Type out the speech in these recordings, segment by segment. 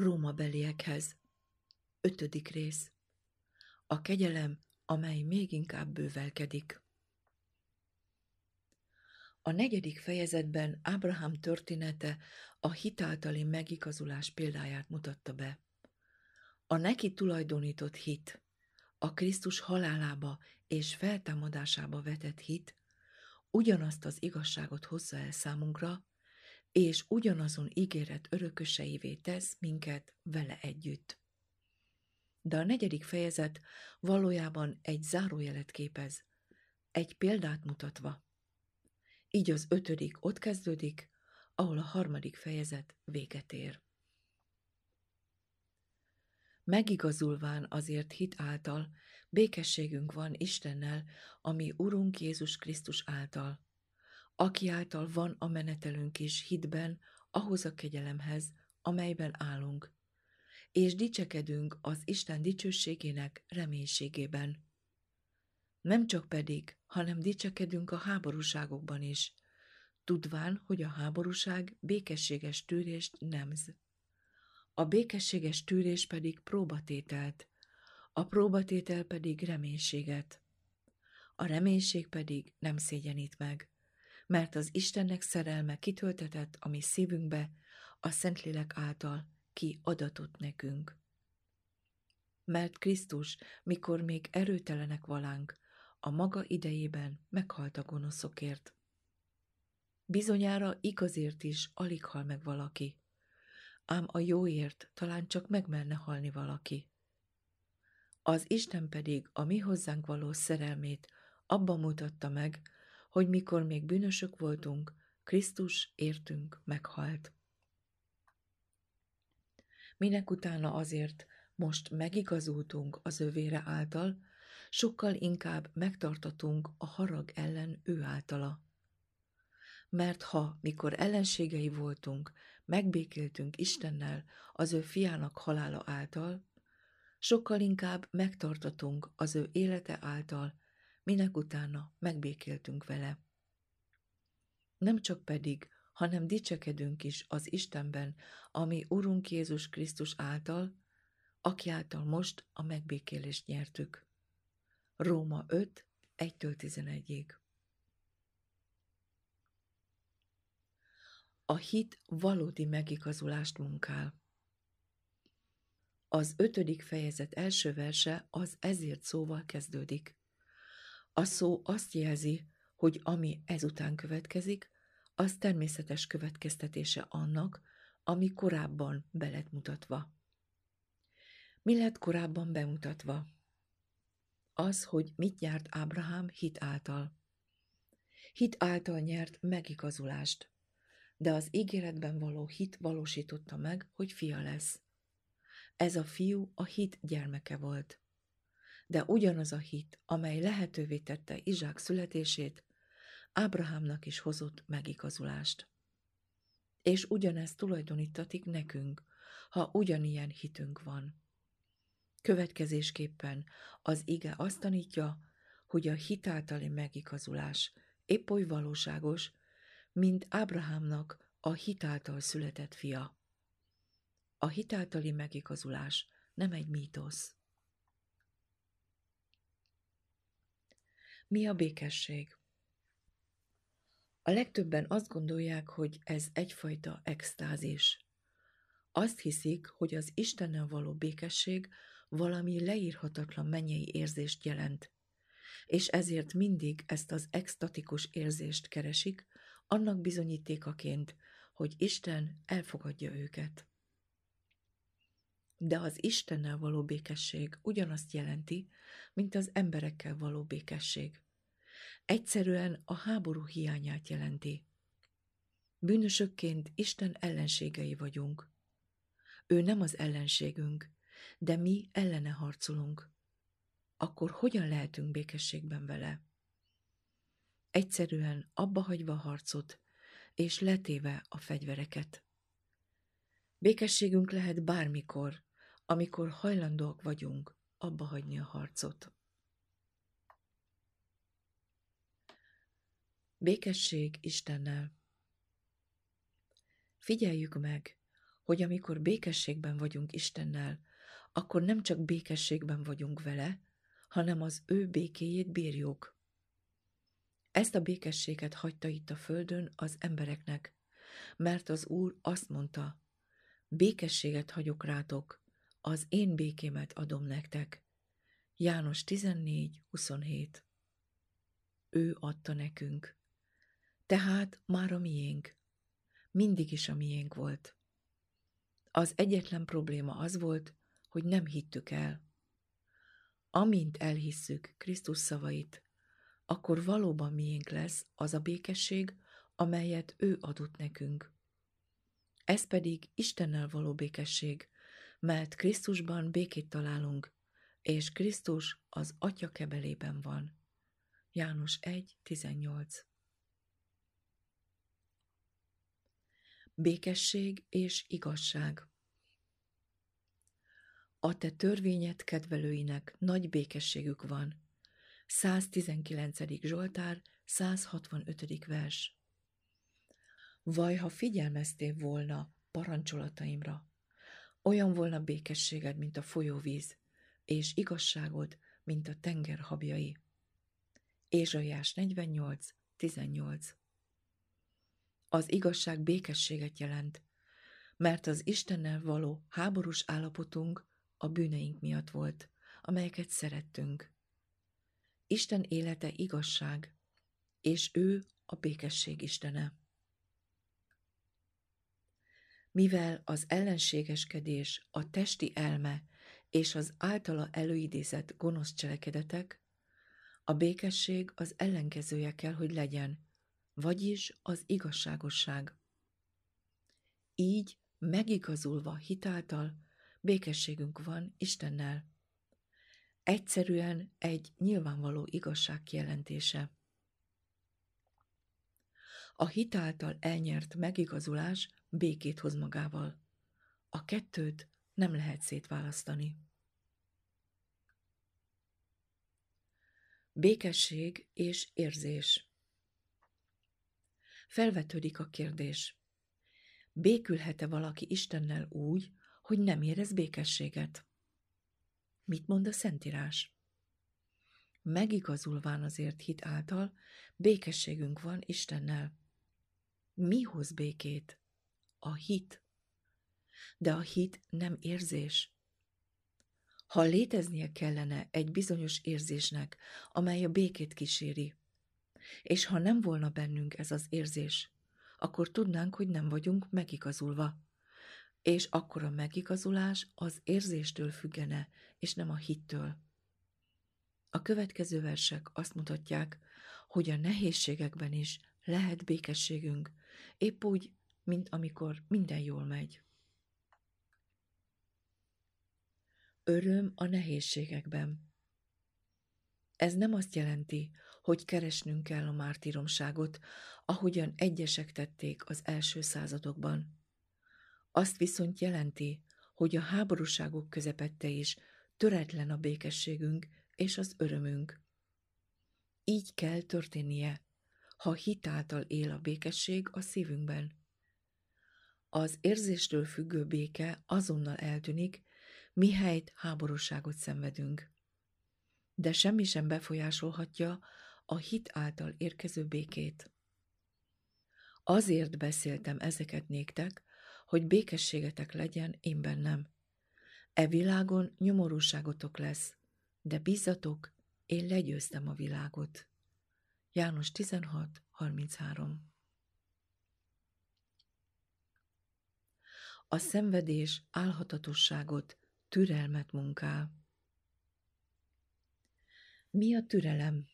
Róma beliekhez. Ötödik rész. A kegyelem, amely még inkább bővelkedik. A negyedik fejezetben Ábrahám története a hitáltali megigazulás példáját mutatta be. A neki tulajdonított hit, a Krisztus halálába és feltámadásába vetett hit ugyanazt az igazságot hozza el számunkra, és ugyanazon ígéret örököseivé tesz minket vele együtt. De a negyedik fejezet valójában egy zárójelet képez, egy példát mutatva. Így az ötödik ott kezdődik, ahol a harmadik fejezet véget ér. Megigazulván azért hit által, békességünk van Istennel, ami Urunk Jézus Krisztus által, aki által van a menetelünk is hitben, ahhoz a kegyelemhez, amelyben állunk, és dicsekedünk az Isten dicsőségének reménységében. Nem csak pedig, hanem dicsekedünk a háborúságokban is, tudván, hogy a háborúság békességes tűrést nemz. A békességes tűrés pedig próbatételt, a próbatétel pedig reménységet. A reménység pedig nem szégyenít meg, mert az Istennek szerelme kitöltetett a mi szívünkbe a Szentlélek által, ki adatott nekünk. Mert Krisztus, mikor még erőtelenek valánk, a maga idejében meghalt a gonoszokért. Bizonyára igazért is alig hal meg valaki, ám a jóért talán csak megmerne halni valaki. Az Isten pedig a mi hozzánk való szerelmét abban mutatta meg, hogy mikor még bűnösök voltunk, Krisztus értünk meghalt. Minek utána azért most megigazultunk az övére által, sokkal inkább megtartatunk a harag ellen ő általa. Mert ha, mikor ellenségei voltunk, megbékéltünk Istennel az ő fiának halála által, sokkal inkább megtartatunk az ő élete által, minek utána megbékéltünk vele. Nem csak pedig, hanem dicsekedünk is az Istenben, ami Urunk Jézus Krisztus által, aki által most a megbékélést nyertük. Róma 5, 1-11-ig A hit valódi megigazulást munkál. Az ötödik fejezet első verse az ezért szóval kezdődik. A szó azt jelzi, hogy ami ezután következik, az természetes következtetése annak, ami korábban belet mutatva. Mi lett korábban bemutatva? Az, hogy mit nyert Ábrahám hit által. Hit által nyert megigazulást, de az ígéretben való hit valósította meg, hogy fia lesz. Ez a fiú a hit gyermeke volt de ugyanaz a hit, amely lehetővé tette Izsák születését, Ábrahámnak is hozott megigazulást. És ugyanezt tulajdonítatik nekünk, ha ugyanilyen hitünk van. Következésképpen az ige azt tanítja, hogy a hitáltali megigazulás épp oly valóságos, mint Ábrahámnak a hitáltal született fia. A hitáltali megigazulás nem egy mítosz. Mi a békesség? A legtöbben azt gondolják, hogy ez egyfajta extázis. Azt hiszik, hogy az Istennel való békesség valami leírhatatlan mennyei érzést jelent, és ezért mindig ezt az extatikus érzést keresik, annak bizonyítékaként, hogy Isten elfogadja őket. De az Istennel való békesség ugyanazt jelenti, mint az emberekkel való békesség. Egyszerűen a háború hiányát jelenti. Bűnösökként Isten ellenségei vagyunk. Ő nem az ellenségünk, de mi ellene harcolunk. Akkor hogyan lehetünk békességben vele? Egyszerűen abba hagyva a harcot, és letéve a fegyvereket. Békességünk lehet bármikor, amikor hajlandóak vagyunk abba hagyni a harcot. Békesség Istennel Figyeljük meg, hogy amikor békességben vagyunk Istennel, akkor nem csak békességben vagyunk vele, hanem az ő békéjét bírjuk. Ezt a békességet hagyta itt a földön az embereknek, mert az Úr azt mondta, békességet hagyok rátok, az én békémet adom nektek. János 14.27 Ő adta nekünk. Tehát már a miénk. Mindig is a miénk volt. Az egyetlen probléma az volt, hogy nem hittük el. Amint elhisszük Krisztus szavait, akkor valóban miénk lesz az a békesség, amelyet ő adott nekünk. Ez pedig Istennel való békesség, mert Krisztusban békét találunk, és Krisztus az Atya kebelében van. János 1.18 Békesség és igazság A te törvényed kedvelőinek nagy békességük van. 119. Zsoltár, 165. vers Vaj, ha figyelmeztél volna parancsolataimra, olyan volna békességed, mint a folyóvíz, és igazságod, mint a tenger habjai. Ézsaiás 48, 18 Az igazság békességet jelent, mert az Istennel való háborús állapotunk a bűneink miatt volt, amelyeket szerettünk. Isten élete igazság, és ő a békesség Istene. Mivel az ellenségeskedés, a testi elme és az általa előidézett gonosz cselekedetek, a békesség az ellenkezője kell, hogy legyen, vagyis az igazságosság. Így megigazulva hitáltal békességünk van Istennel. Egyszerűen egy nyilvánvaló igazság kijelentése. A hitáltal elnyert megigazulás békét hoz magával. A kettőt nem lehet szétválasztani. Békesség és érzés Felvetődik a kérdés. Békülhet-e valaki Istennel úgy, hogy nem érez békességet? Mit mond a Szentírás? Megigazulván azért hit által, békességünk van Istennel. Mi hoz békét? A hit. De a hit nem érzés. Ha léteznie kellene egy bizonyos érzésnek, amely a békét kíséri, és ha nem volna bennünk ez az érzés, akkor tudnánk, hogy nem vagyunk megigazulva. És akkor a megigazulás az érzéstől függene, és nem a hittől. A következő versek azt mutatják, hogy a nehézségekben is lehet békességünk, épp úgy, mint amikor minden jól megy. Öröm a nehézségekben. Ez nem azt jelenti, hogy keresnünk kell a mártíromságot, ahogyan egyesek tették az első századokban. Azt viszont jelenti, hogy a háborúságok közepette is töretlen a békességünk és az örömünk. Így kell történnie, ha hitáltal él a békesség a szívünkben. Az érzéstől függő béke azonnal eltűnik, mihelyt háborúságot szenvedünk. De semmi sem befolyásolhatja a hit által érkező békét. Azért beszéltem ezeket néktek, hogy békességetek legyen én bennem. E világon nyomorúságotok lesz, de bízatok, én legyőztem a világot. János 16, A szenvedés álhatatosságot, türelmet munkál. Mi a türelem?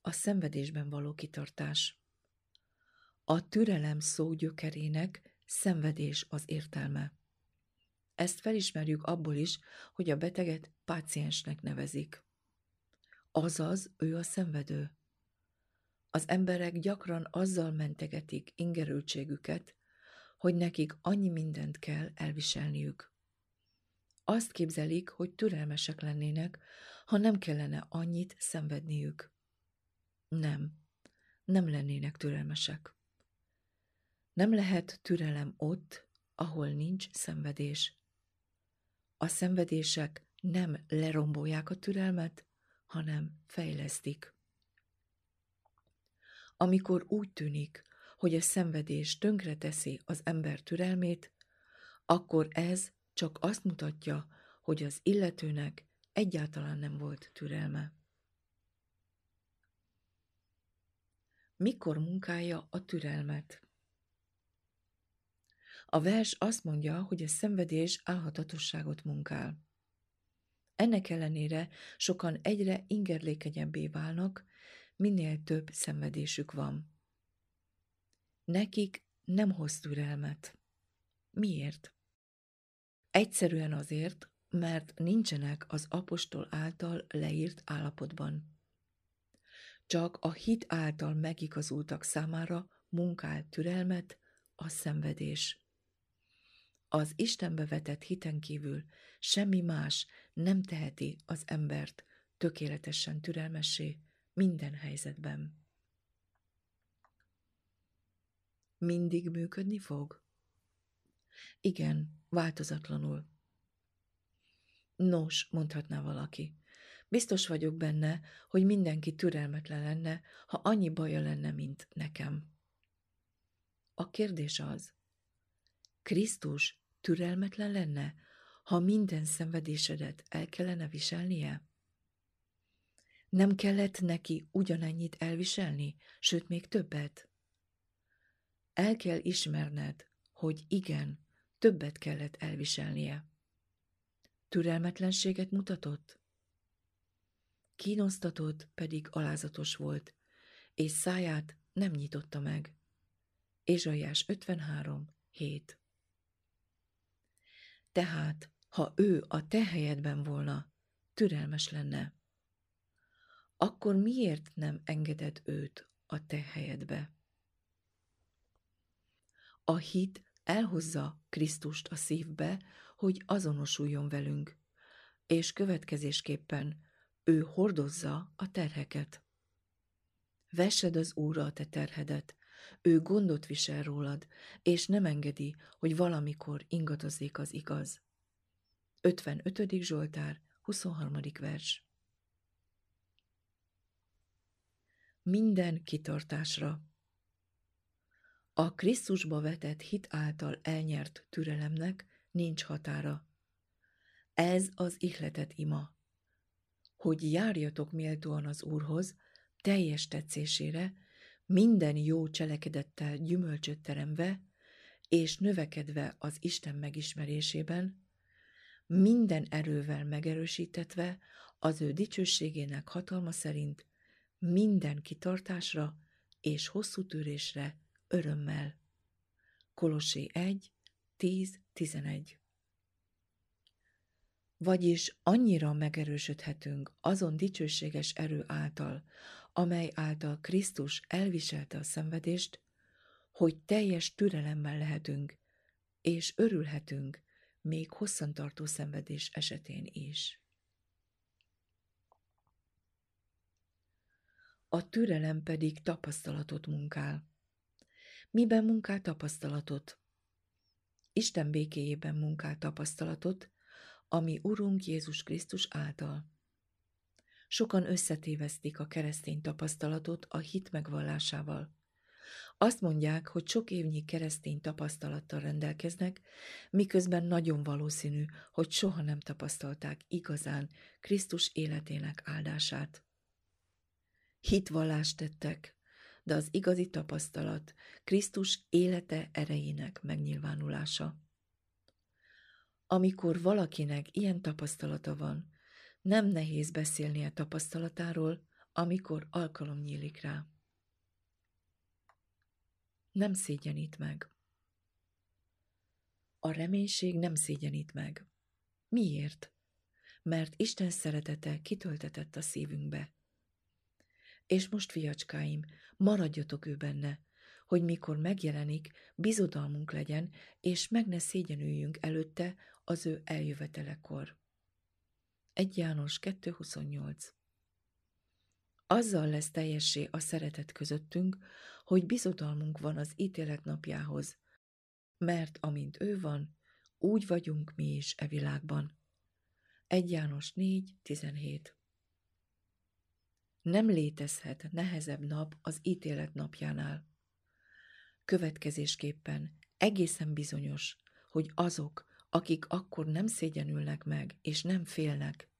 A szenvedésben való kitartás. A türelem szó gyökerének szenvedés az értelme. Ezt felismerjük abból is, hogy a beteget páciensnek nevezik. Azaz, ő a szenvedő. Az emberek gyakran azzal mentegetik ingerültségüket, hogy nekik annyi mindent kell elviselniük. Azt képzelik, hogy türelmesek lennének, ha nem kellene annyit szenvedniük. Nem, nem lennének türelmesek. Nem lehet türelem ott, ahol nincs szenvedés. A szenvedések nem lerombolják a türelmet, hanem fejlesztik. Amikor úgy tűnik, hogy a szenvedés tönkreteszi az ember türelmét, akkor ez csak azt mutatja, hogy az illetőnek egyáltalán nem volt türelme. Mikor munkálja a türelmet? A vers azt mondja, hogy a szenvedés álhatatosságot munkál. Ennek ellenére sokan egyre ingerlékenyebbé válnak, minél több szenvedésük van. Nekik nem hoz türelmet. Miért? Egyszerűen azért, mert nincsenek az apostol által leírt állapotban. Csak a hit által megigazultak számára munkált türelmet a szenvedés. Az Istenbe vetett hiten kívül semmi más nem teheti az embert tökéletesen türelmessé minden helyzetben. Mindig működni fog? Igen, változatlanul. Nos, mondhatná valaki. Biztos vagyok benne, hogy mindenki türelmetlen lenne, ha annyi baja lenne, mint nekem. A kérdés az, Krisztus türelmetlen lenne, ha minden szenvedésedet el kellene viselnie? Nem kellett neki ugyanennyit elviselni, sőt még többet? El kell ismerned, hogy igen, többet kellett elviselnie. Türelmetlenséget mutatott? Kínosztatott pedig alázatos volt, és száját nem nyitotta meg. Ézsaiás 53. 7 Tehát, ha ő a te helyedben volna, türelmes lenne. Akkor miért nem engeded őt a te helyedbe? A hit elhozza Krisztust a szívbe, hogy azonosuljon velünk, és következésképpen ő hordozza a terheket. Vessed az Úrra a te terhedet, ő gondot visel rólad, és nem engedi, hogy valamikor ingadozzék az igaz. 55. Zsoltár, 23. vers Minden kitartásra A Krisztusba vetett hit által elnyert türelemnek nincs határa. Ez az ihletet ima hogy járjatok méltóan az Úrhoz, teljes tetszésére, minden jó cselekedettel gyümölcsöt teremve, és növekedve az Isten megismerésében, minden erővel megerősítetve az ő dicsőségének hatalma szerint, minden kitartásra és hosszú tűrésre örömmel. Kolossé 1, 10-11 vagyis annyira megerősödhetünk azon dicsőséges erő által, amely által Krisztus elviselte a szenvedést, hogy teljes türelemmel lehetünk, és örülhetünk még hosszantartó szenvedés esetén is. A türelem pedig tapasztalatot munkál. Miben munkál tapasztalatot? Isten békéjében munkál tapasztalatot, ami Urunk Jézus Krisztus által. Sokan összetévesztik a keresztény tapasztalatot a hit megvallásával. Azt mondják, hogy sok évnyi keresztény tapasztalattal rendelkeznek, miközben nagyon valószínű, hogy soha nem tapasztalták igazán Krisztus életének áldását. Hitvallást tettek, de az igazi tapasztalat Krisztus élete erejének megnyilvánulása. Amikor valakinek ilyen tapasztalata van, nem nehéz beszélnie tapasztalatáról, amikor alkalom nyílik rá. Nem szégyenít meg. A reménység nem szégyenít meg. Miért? Mert Isten szeretete kitöltetett a szívünkbe. És most, fiacskáim, maradjatok ő benne, hogy mikor megjelenik, bizodalmunk legyen, és meg ne szégyenüljünk előtte az ő eljövetelekor. 1 János 2.28 Azzal lesz teljessé a szeretet közöttünk, hogy bizodalmunk van az ítélet napjához, mert amint ő van, úgy vagyunk mi is e világban. 1 János 4, 17 Nem létezhet nehezebb nap az ítélet napjánál. Következésképpen egészen bizonyos, hogy azok, akik akkor nem szégyenülnek meg és nem félnek,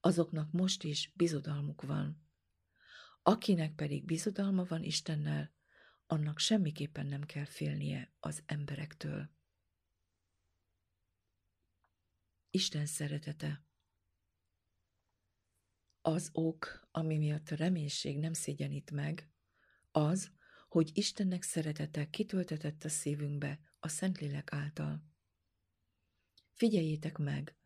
azoknak most is bizodalmuk van. Akinek pedig bizodalma van Istennel, annak semmiképpen nem kell félnie az emberektől. Isten szeretete Az ok, ami miatt a reménység nem szégyenít meg, az, hogy Istennek szeretete kitöltetett a szívünkbe a Szentlélek által. Figyeljétek meg,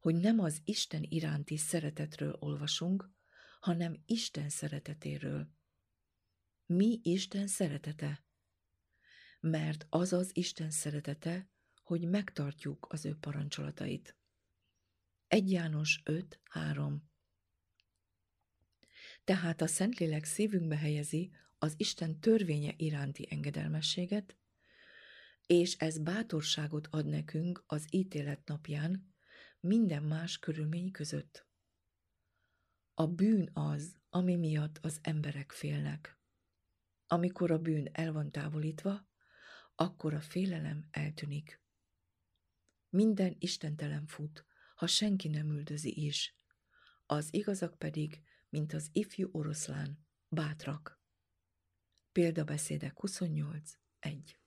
hogy nem az Isten iránti szeretetről olvasunk, hanem Isten szeretetéről. Mi Isten szeretete? Mert az az Isten szeretete, hogy megtartjuk az ő parancsolatait. 1 János 5, 3 Tehát a Szentlélek szívünkbe helyezi az Isten törvénye iránti engedelmességet, és ez bátorságot ad nekünk az ítélet napján minden más körülmény között. A bűn az, ami miatt az emberek félnek. Amikor a bűn el van távolítva, akkor a félelem eltűnik. Minden istentelen fut, ha senki nem üldözi is. Az igazak pedig, mint az ifjú oroszlán, bátrak. Példabeszédek 28. 1.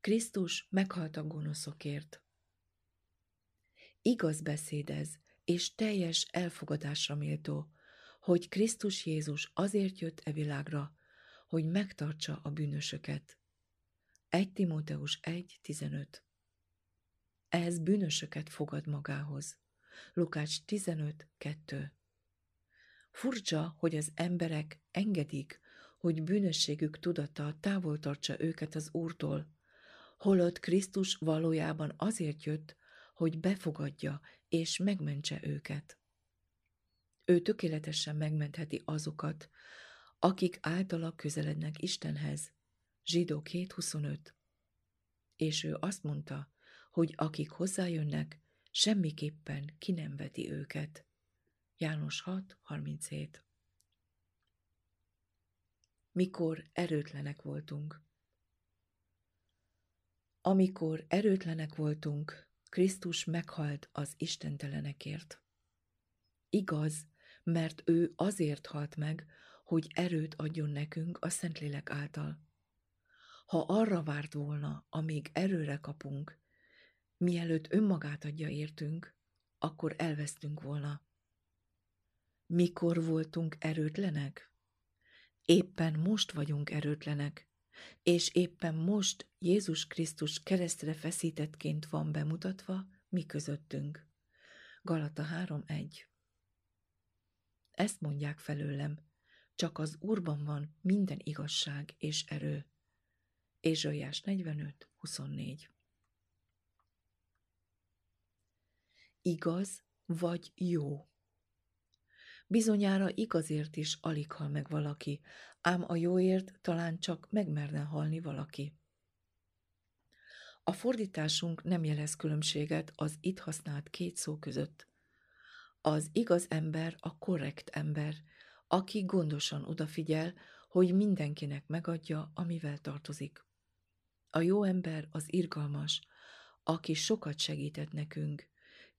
Krisztus meghalt a gonoszokért. Igaz beszéd ez, és teljes elfogadásra méltó, hogy Krisztus Jézus azért jött e világra, hogy megtartsa a bűnösöket. 1 Timóteus 1.15 Ez bűnösöket fogad magához. Lukács 15.2 Furcsa, hogy az emberek engedik, hogy bűnösségük tudata távol tartsa őket az Úrtól, holott Krisztus valójában azért jött, hogy befogadja és megmentse őket. Ő tökéletesen megmentheti azokat, akik általa közelednek Istenhez. Zsidó 2.25 És ő azt mondta, hogy akik hozzájönnek, semmiképpen ki nem veti őket. János 6.37 Mikor erőtlenek voltunk. Amikor erőtlenek voltunk, Krisztus meghalt az istentelenekért. Igaz, mert ő azért halt meg, hogy erőt adjon nekünk a Szentlélek által. Ha arra várt volna, amíg erőre kapunk, mielőtt önmagát adja értünk, akkor elvesztünk volna. Mikor voltunk erőtlenek? Éppen most vagyunk erőtlenek, és éppen most Jézus Krisztus keresztre feszítettként van bemutatva mi közöttünk. Galata 3.1 Ezt mondják felőlem, csak az Úrban van minden igazság és erő. Ézsaiás 45.24 Igaz vagy jó? Bizonyára igazért is alig hal meg valaki, ám a jóért talán csak megmerne halni valaki. A fordításunk nem jelez különbséget az itt használt két szó között. Az igaz ember a korrekt ember, aki gondosan odafigyel, hogy mindenkinek megadja, amivel tartozik. A jó ember az irgalmas, aki sokat segített nekünk,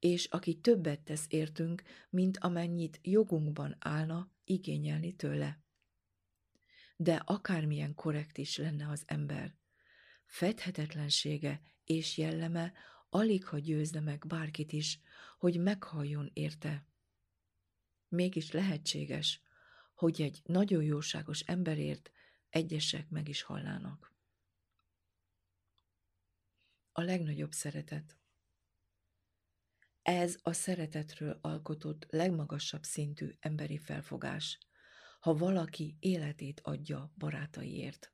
és aki többet tesz értünk, mint amennyit jogunkban állna igényelni tőle. De akármilyen korrekt is lenne az ember, fedhetetlensége és jelleme alig ha győzne meg bárkit is, hogy meghalljon érte. Mégis lehetséges, hogy egy nagyon jóságos emberért egyesek meg is hallának. A legnagyobb szeretet ez a szeretetről alkotott legmagasabb szintű emberi felfogás, ha valaki életét adja barátaiért.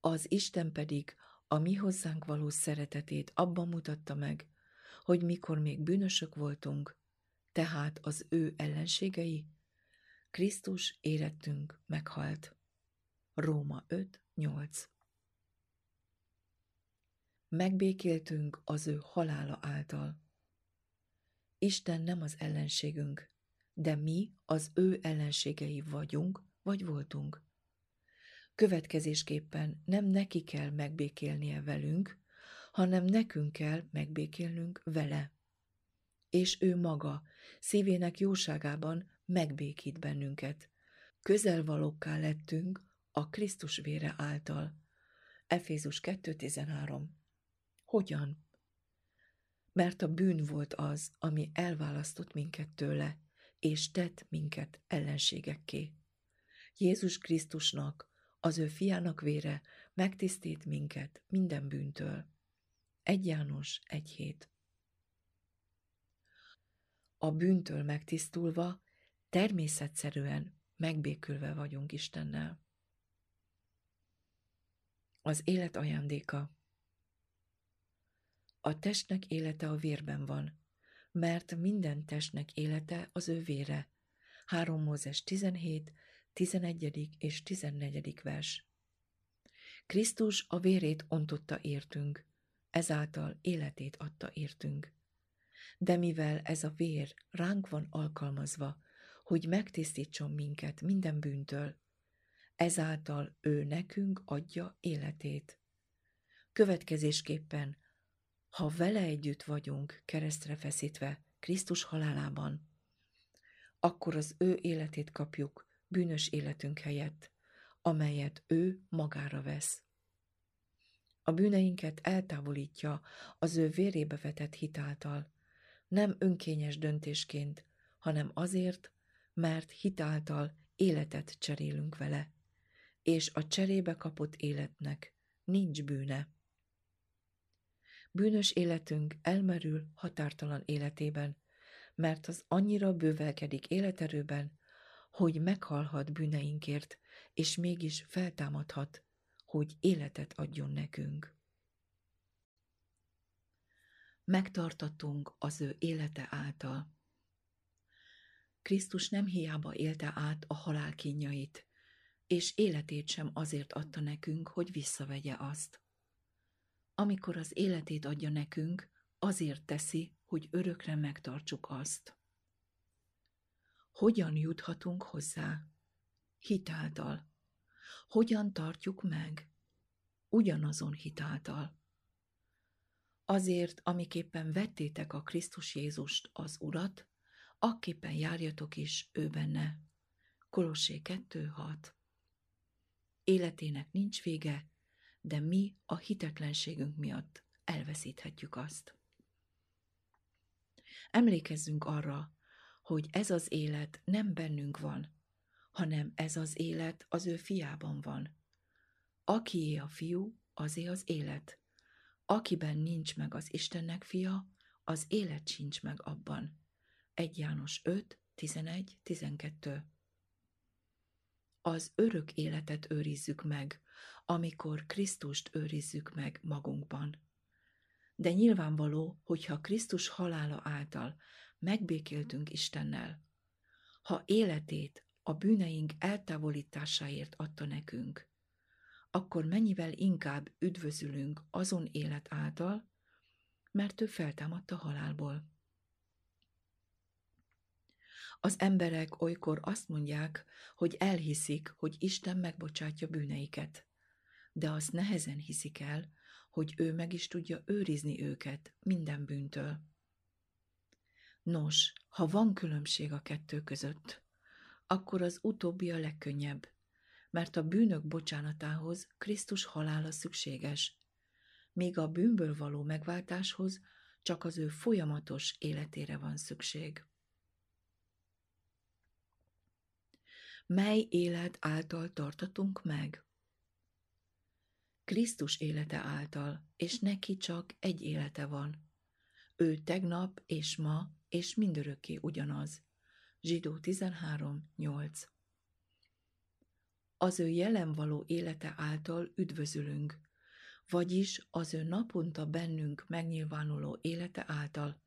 Az Isten pedig a mi hozzánk való szeretetét abban mutatta meg, hogy mikor még bűnösök voltunk, tehát az ő ellenségei, Krisztus érettünk meghalt. Róma 5.8 megbékéltünk az ő halála által. Isten nem az ellenségünk, de mi az ő ellenségei vagyunk, vagy voltunk. Következésképpen nem neki kell megbékélnie velünk, hanem nekünk kell megbékélnünk vele. És ő maga szívének jóságában megbékít bennünket. Közelvalókká lettünk a Krisztus vére által. Efézus 2.13 Hogyan? Mert a bűn volt az, ami elválasztott minket tőle, és tett minket ellenségekké. Jézus Krisztusnak, az ő fiának vére megtisztít minket minden bűntől. Egy János, egy hét. A bűntől megtisztulva, természetszerűen megbékülve vagyunk Istennel. Az élet ajándéka A testnek élete a vérben van, mert minden testnek élete az ő vére. 3 Mózes 17, 11. és 14. vers. Krisztus a vérét ontotta értünk, ezáltal életét adta értünk. De mivel ez a vér ránk van alkalmazva, hogy megtisztítson minket minden bűntől, ezáltal ő nekünk adja életét. Következésképpen, ha vele együtt vagyunk keresztre feszítve Krisztus halálában, akkor az ő életét kapjuk bűnös életünk helyett, amelyet ő magára vesz. A bűneinket eltávolítja az ő vérébe vetett hitáltal, nem önkényes döntésként, hanem azért, mert hitáltal életet cserélünk vele, és a cserébe kapott életnek nincs bűne. Bűnös életünk elmerül határtalan életében, mert az annyira bővelkedik életerőben, hogy meghalhat bűneinkért, és mégis feltámadhat, hogy életet adjon nekünk. Megtartatunk az ő élete által. Krisztus nem hiába élte át a halál kínjait, és életét sem azért adta nekünk, hogy visszavegye azt. Amikor az életét adja nekünk, azért teszi, hogy örökre megtartsuk azt. Hogyan juthatunk hozzá? Hitáltal. Hogyan tartjuk meg? Ugyanazon hitáltal. Azért, amiképpen vettétek a Krisztus Jézust, az Urat, akképpen járjatok is ő benne. Kolossé 2.6 Életének nincs vége, de mi a hitetlenségünk miatt elveszíthetjük azt. Emlékezzünk arra, hogy ez az élet nem bennünk van, hanem ez az élet az ő fiában van. Akié a fiú, azé az élet. Akiben nincs meg az Istennek fia, az élet sincs meg abban. 1 János 5, 11, 12 Az örök életet őrizzük meg, amikor Krisztust őrizzük meg magunkban. De nyilvánvaló, hogyha Krisztus halála által megbékéltünk Istennel, ha életét a bűneink eltávolításáért adta nekünk, akkor mennyivel inkább üdvözülünk azon élet által, mert ő feltámadta halálból. Az emberek olykor azt mondják, hogy elhiszik, hogy Isten megbocsátja bűneiket, de azt nehezen hiszik el, hogy ő meg is tudja őrizni őket minden bűntől. Nos, ha van különbség a kettő között, akkor az utóbbi a legkönnyebb, mert a bűnök bocsánatához Krisztus halála szükséges, míg a bűnből való megváltáshoz csak az ő folyamatos életére van szükség. Mely élet által tartatunk meg? Krisztus élete által, és neki csak egy élete van. Ő tegnap és ma és mindörökké ugyanaz. Zsidó 13.8 Az ő jelen való élete által üdvözülünk, vagyis az ő naponta bennünk megnyilvánuló élete által.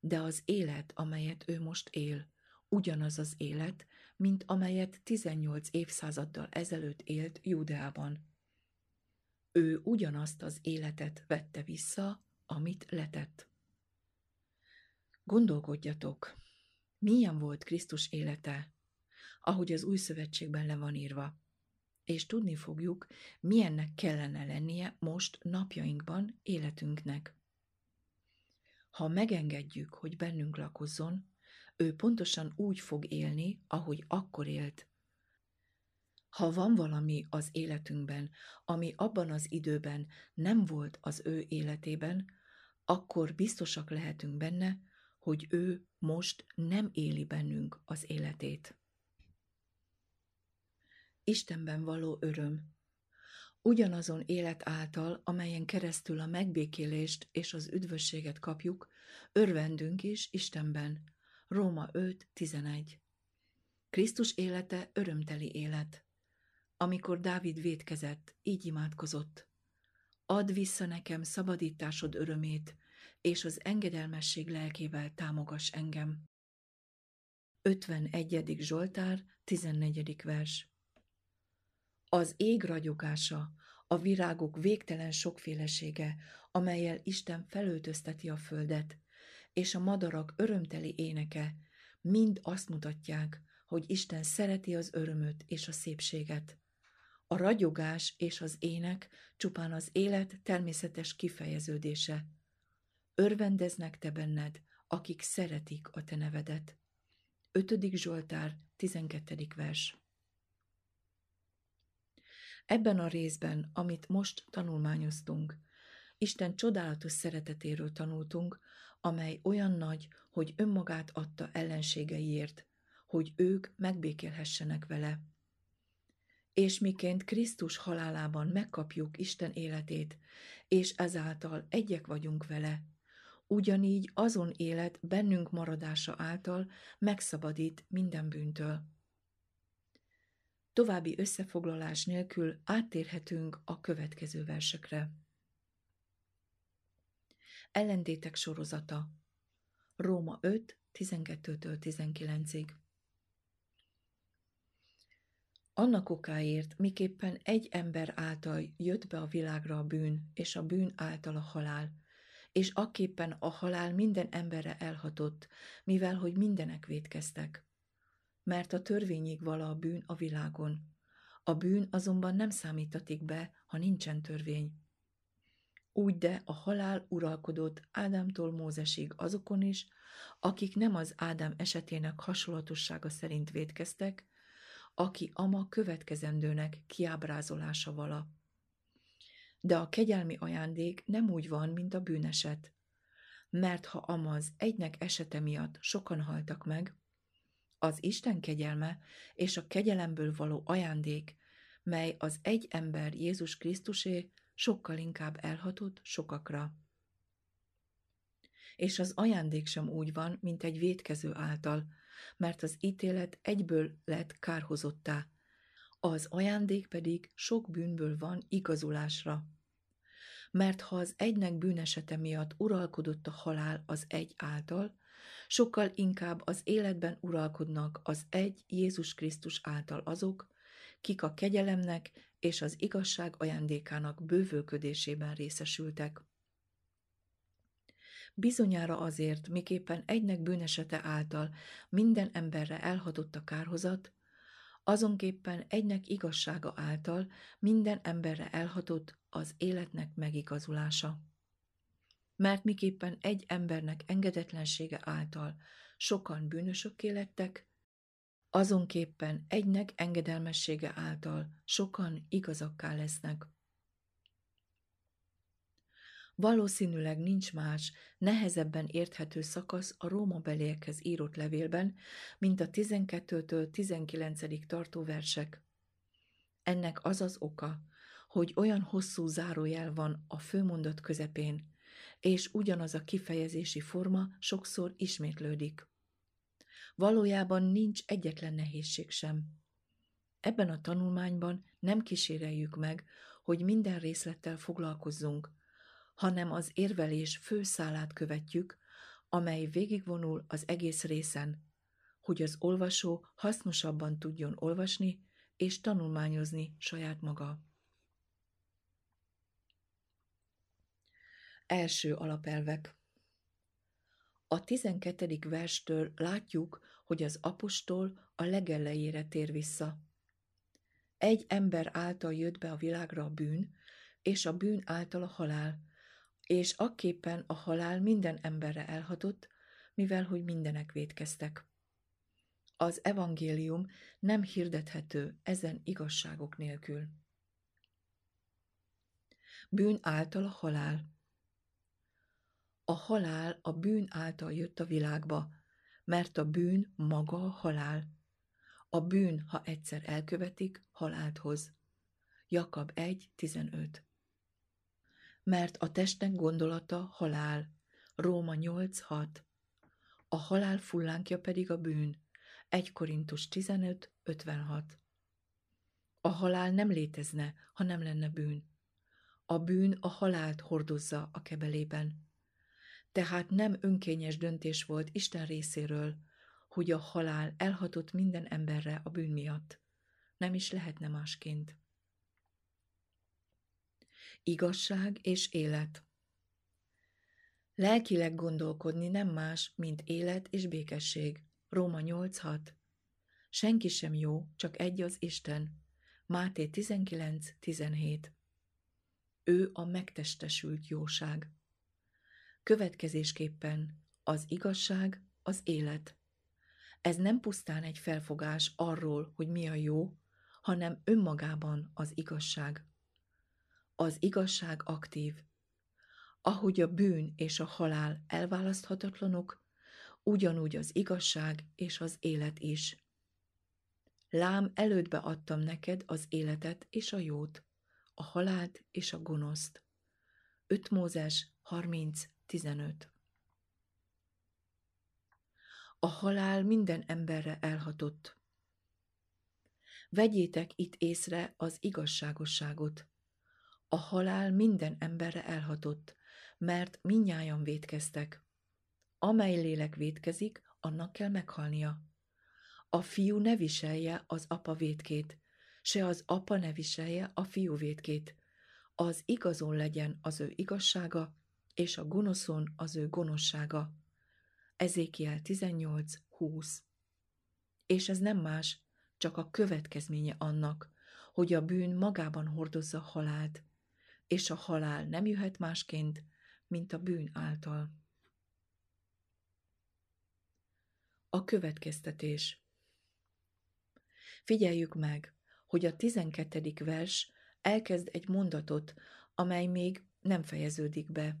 De az élet, amelyet ő most él, ugyanaz az élet, mint amelyet 18 évszázaddal ezelőtt élt Júdeában. Ő ugyanazt az életet vette vissza, amit letett. Gondolkodjatok, milyen volt Krisztus élete, ahogy az új szövetségben le van írva. És tudni fogjuk, milyennek kellene lennie most napjainkban életünknek. Ha megengedjük, hogy bennünk lakozzon, ő pontosan úgy fog élni, ahogy akkor élt. Ha van valami az életünkben, ami abban az időben nem volt az ő életében, akkor biztosak lehetünk benne, hogy ő most nem éli bennünk az életét. Istenben való öröm. Ugyanazon élet által, amelyen keresztül a megbékélést és az üdvösséget kapjuk, örvendünk is Istenben. Róma 5.11 Krisztus élete örömteli élet. Amikor Dávid védkezett, így imádkozott. Add vissza nekem szabadításod örömét, és az engedelmesség lelkével támogass engem. 51. Zsoltár, 14. vers Az ég ragyogása, a virágok végtelen sokfélesége, amelyel Isten felöltözteti a földet, és a madarak örömteli éneke, mind azt mutatják, hogy Isten szereti az örömöt és a szépséget. A ragyogás és az ének csupán az élet természetes kifejeződése. Örvendeznek te benned, akik szeretik a te nevedet. 5. Zsoltár, 12. vers Ebben a részben, amit most tanulmányoztunk, Isten csodálatos szeretetéről tanultunk, amely olyan nagy, hogy önmagát adta ellenségeiért, hogy ők megbékélhessenek vele. És miként Krisztus halálában megkapjuk Isten életét, és ezáltal egyek vagyunk vele, ugyanígy azon élet bennünk maradása által megszabadít minden bűntől. További összefoglalás nélkül áttérhetünk a következő versekre. Ellentétek sorozata Róma 5, 12-től 19-ig Annak okáért, miképpen egy ember által jött be a világra a bűn, és a bűn által a halál, és akképpen a halál minden emberre elhatott, mivel hogy mindenek védkeztek. Mert a törvényig vala a bűn a világon. A bűn azonban nem számítatik be, ha nincsen törvény. Úgy de a halál uralkodott Ádámtól Mózesig azokon is, akik nem az Ádám esetének hasonlatossága szerint védkeztek, aki ama következendőnek kiábrázolása vala de a kegyelmi ajándék nem úgy van, mint a bűneset. Mert ha amaz egynek esete miatt sokan haltak meg, az Isten kegyelme és a kegyelemből való ajándék, mely az egy ember Jézus Krisztusé, sokkal inkább elhatott sokakra. És az ajándék sem úgy van, mint egy vétkező által, mert az ítélet egyből lett kárhozottá, az ajándék pedig sok bűnből van igazulásra. Mert ha az egynek bűnesete miatt uralkodott a halál az egy által, sokkal inkább az életben uralkodnak az egy Jézus Krisztus által azok, kik a kegyelemnek és az igazság ajándékának bővölködésében részesültek. Bizonyára azért, miképpen egynek bűnesete által minden emberre elhatott a kárhozat, azonképpen egynek igazsága által minden emberre elhatott az életnek megigazulása. Mert miképpen egy embernek engedetlensége által sokan bűnösökké lettek, azonképpen egynek engedelmessége által sokan igazakká lesznek. Valószínűleg nincs más, nehezebben érthető szakasz a Róma beliekhez írott levélben, mint a 12-től 19. tartó versek. Ennek az az oka, hogy olyan hosszú zárójel van a főmondat közepén, és ugyanaz a kifejezési forma sokszor ismétlődik. Valójában nincs egyetlen nehézség sem. Ebben a tanulmányban nem kíséreljük meg, hogy minden részlettel foglalkozzunk, hanem az érvelés főszálát követjük, amely végigvonul az egész részen, hogy az olvasó hasznosabban tudjon olvasni és tanulmányozni saját maga. Első alapelvek A tizenkettedik verstől látjuk, hogy az apostol a legelejére tér vissza. Egy ember által jött be a világra a bűn, és a bűn által a halál, és akképpen a halál minden emberre elhatott, mivel hogy mindenek védkeztek. Az evangélium nem hirdethető ezen igazságok nélkül. Bűn által a halál. A halál a bűn által jött a világba, mert a bűn maga a halál. A bűn, ha egyszer elkövetik, halált hoz. Jakab 1.15 Mert a testen gondolata halál. Róma 8.6 A halál fullánkja pedig a bűn. 1 Korintus 15.56 A halál nem létezne, ha nem lenne bűn. A bűn a halált hordozza a kebelében. Tehát nem önkényes döntés volt Isten részéről, hogy a halál elhatott minden emberre a bűn miatt. Nem is lehetne másként. Igazság és élet Lelkileg gondolkodni nem más, mint élet és békesség. Róma 8.6 Senki sem jó, csak egy az Isten. Máté 19.17 Ő a megtestesült jóság. Következésképpen az igazság az élet. Ez nem pusztán egy felfogás arról, hogy mi a jó, hanem önmagában az igazság. Az igazság aktív. Ahogy a bűn és a halál elválaszthatatlanok, ugyanúgy az igazság és az élet is. Lám elődbe adtam neked az életet és a jót, a halált és a gonoszt. 5 Mózes 30.15 A halál minden emberre elhatott. Vegyétek itt észre az igazságosságot. A halál minden emberre elhatott, mert minnyájan védkeztek. Amely lélek védkezik, annak kell meghalnia. A fiú ne viselje az apa védkét, se az apa ne viselje a fiú védkét. Az igazon legyen az ő igazsága, és a gonoszon az ő gonoszsága. Ezékiel 18.20 És ez nem más, csak a következménye annak, hogy a bűn magában hordozza halált, és a halál nem jöhet másként, mint a bűn által. A következtetés Figyeljük meg, hogy a tizenkettedik vers elkezd egy mondatot, amely még nem fejeződik be.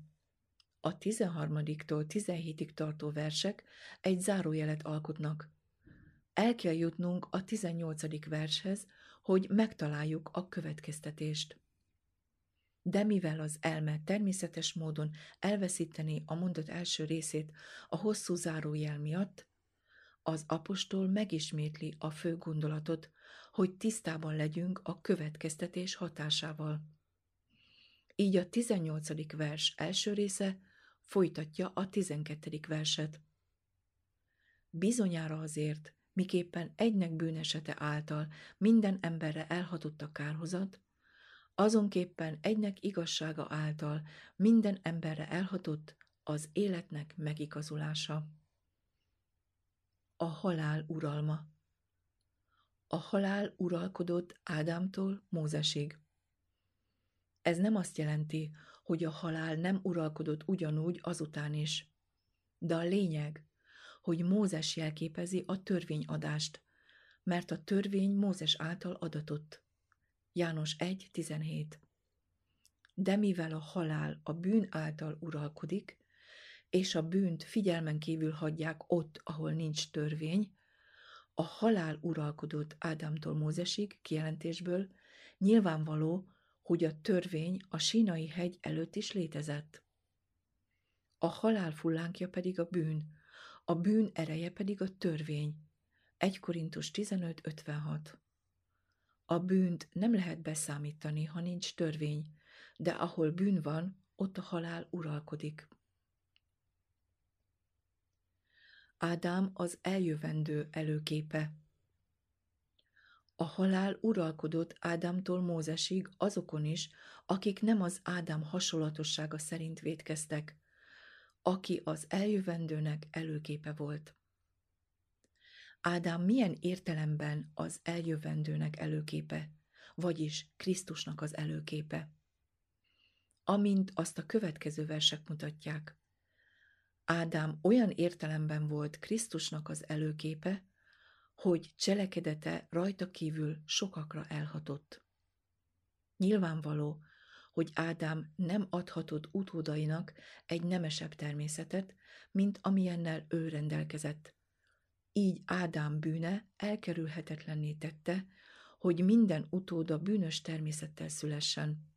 A 13-tól 17-ig tartó versek egy zárójelet alkotnak. El kell jutnunk a 18. vershez, hogy megtaláljuk a következtetést. De mivel az elme természetes módon elveszíteni a mondat első részét a hosszú zárójel miatt, az apostol megismétli a fő gondolatot, hogy tisztában legyünk a következtetés hatásával. Így a 18. vers első része folytatja a 12. verset. Bizonyára azért, miképpen egynek bűnesete által minden emberre elhatott a kárhozat, azonképpen egynek igazsága által minden emberre elhatott az életnek megigazulása. A halál uralma A halál uralkodott Ádámtól Mózesig. Ez nem azt jelenti, hogy a halál nem uralkodott ugyanúgy azután is. De a lényeg, hogy Mózes jelképezi a törvényadást, mert a törvény Mózes által adatott. János 1.17 De mivel a halál a bűn által uralkodik, és a bűnt figyelmen kívül hagyják ott, ahol nincs törvény, a halál uralkodott Ádámtól Mózesig kijelentésből nyilvánvaló, hogy a törvény a sínai hegy előtt is létezett. A halál fullánkja pedig a bűn, a bűn ereje pedig a törvény. 1 Korintus 15.56 A bűnt nem lehet beszámítani, ha nincs törvény, de ahol bűn van, ott a halál uralkodik. Ádám az eljövendő előképe. A halál uralkodott Ádámtól Mózesig azokon is, akik nem az Ádám hasonlatossága szerint védkeztek, aki az eljövendőnek előképe volt. Ádám milyen értelemben az eljövendőnek előképe, vagyis Krisztusnak az előképe? Amint azt a következő versek mutatják. Ádám olyan értelemben volt Krisztusnak az előképe, hogy cselekedete rajta kívül sokakra elhatott. Nyilvánvaló, hogy Ádám nem adhatott utódainak egy nemesebb természetet, mint amilyennel ő rendelkezett. Így Ádám bűne elkerülhetetlenné tette, hogy minden utóda bűnös természettel szülessen.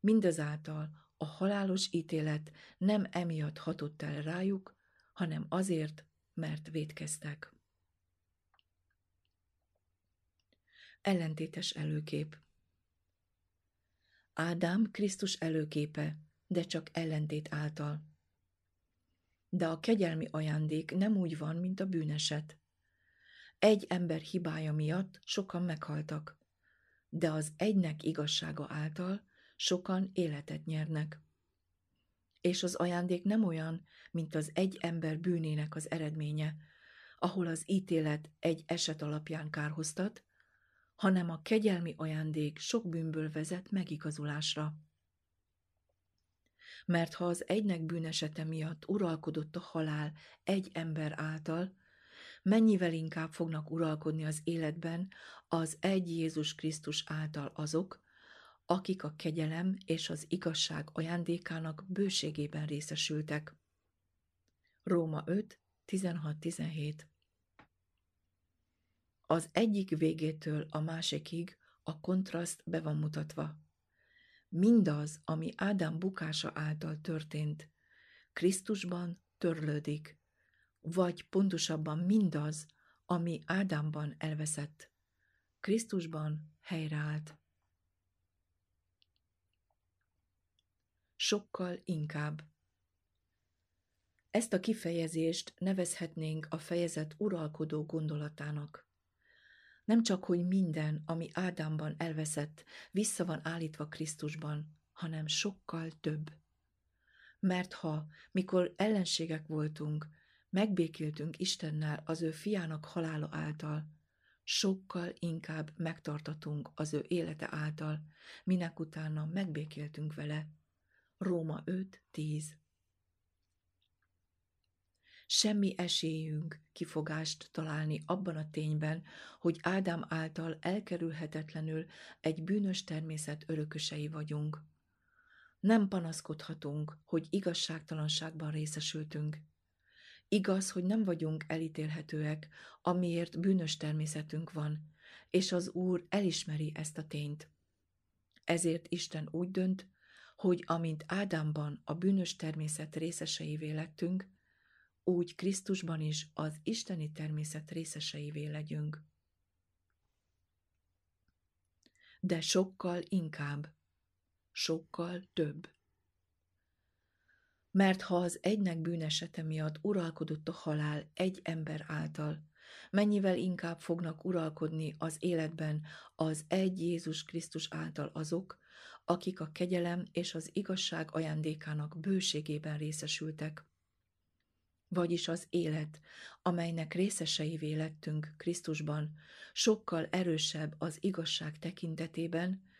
Mindazáltal a halálos ítélet nem emiatt hatott el rájuk, hanem azért, mert védkeztek. Ellentétes előkép Ádám Krisztus előképe, de csak ellentét által. De a kegyelmi ajándék nem úgy van, mint a bűneset. Egy ember hibája miatt sokan meghaltak, de az egynek igazsága által sokan életet nyernek. És az ajándék nem olyan, mint az egy ember bűnének az eredménye, ahol az ítélet egy eset alapján kárhoztat, hanem a kegyelmi ajándék sok bűnből vezet megigazulásra. Mert ha az egynek bűnesete miatt uralkodott a halál egy ember által, mennyivel inkább fognak uralkodni az életben az egy Jézus Krisztus által azok, akik a kegyelem és az igazság ajándékának bőségében részesültek. Róma 5, 16-17 Az egyik végétől a másikig a kontraszt be van mutatva. Mindaz, ami Ádám bukása által történt, Krisztusban törlődik, vagy pontosabban mindaz, ami Ádámban elveszett, Krisztusban helyreállt. Sokkal inkább. Ezt a kifejezést nevezhetnénk a fejezet uralkodó gondolatának. Nem csak, hogy minden, ami Ádámban elveszett, vissza van állítva Krisztusban, hanem sokkal több. Mert ha, mikor ellenségek voltunk, megbékéltünk Istennel az ő fiának halála által, sokkal inkább megtartatunk az ő élete által, minek utána megbékéltünk vele. Róma 5.10 Semmi esélyünk kifogást találni abban a tényben, hogy Ádám által elkerülhetetlenül egy bűnös természet örökösei vagyunk. Nem panaszkodhatunk, hogy igazságtalanságban részesültünk. Igaz, hogy nem vagyunk elítélhetőek, amiért bűnös természetünk van, és az Úr elismeri ezt a tényt. Ezért Isten úgy dönt, hogy amint Ádámban a bűnös természet részeseivé lettünk, úgy Krisztusban is az isteni természet részeseivé legyünk. De sokkal inkább, sokkal több. Mert ha az egynek bűnesete miatt uralkodott a halál egy ember által, mennyivel inkább fognak uralkodni az életben az egy Jézus Krisztus által azok, akik a kegyelem és az igazság ajándékának bőségében részesültek. Vagyis az élet, amelynek részeseivé lettünk Krisztusban, sokkal erősebb az igazság tekintetében,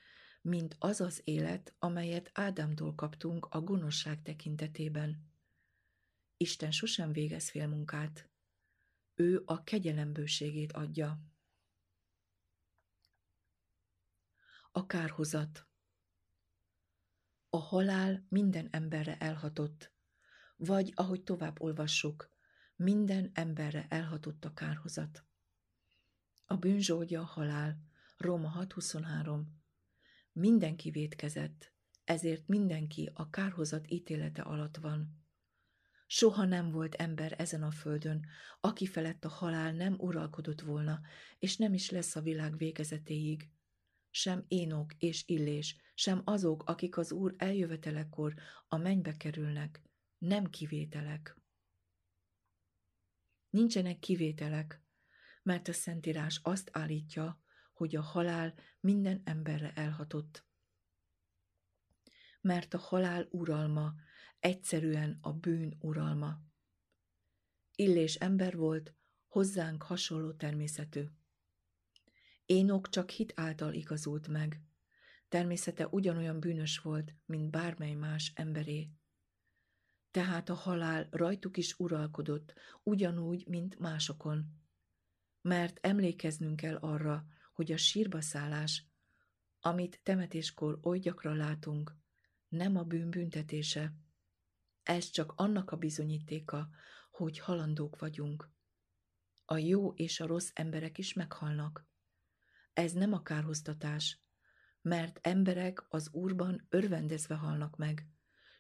mint az az élet, amelyet Ádámtól kaptunk a gonoszság tekintetében. Isten sosem végez félmunkát. Ő a kegyelembőségét adja. A kárhozat A halál minden emberre elhatott, vagy, ahogy tovább olvassuk, minden emberre elhatott a kárhozat. A bűnzsógya a halál, Róma 6.23. Mindenki vétkezett, ezért mindenki a kárhozat ítélete alatt van. Soha nem volt ember ezen a földön, aki felett a halál nem uralkodott volna, és nem is lesz a világ végezetéig. Sem Énok és Illés, sem azok, akik az Úr eljövetelekor a mennybe kerülnek, nem kivételek. Nincsenek kivételek, mert a Szentírás azt állítja, hogy a halál minden emberre elhatott. Mert a halál uralma egyszerűen a bűn uralma. Illés ember volt, hozzánk hasonló természetű. Énok csak hit által igazult meg. Természete ugyanolyan bűnös volt, mint bármely más emberé. Tehát a halál rajtuk is uralkodott, ugyanúgy, mint másokon. Mert emlékeznünk kell arra, hogy a sírba szállás, amit temetéskor oly gyakran látunk, nem a bűn büntetése. Ez csak annak a bizonyítéka, hogy halandók vagyunk. A jó és a rossz emberek is meghalnak. Ez nem a kárhoztatás, mert emberek az Úrban örvendezve halnak meg,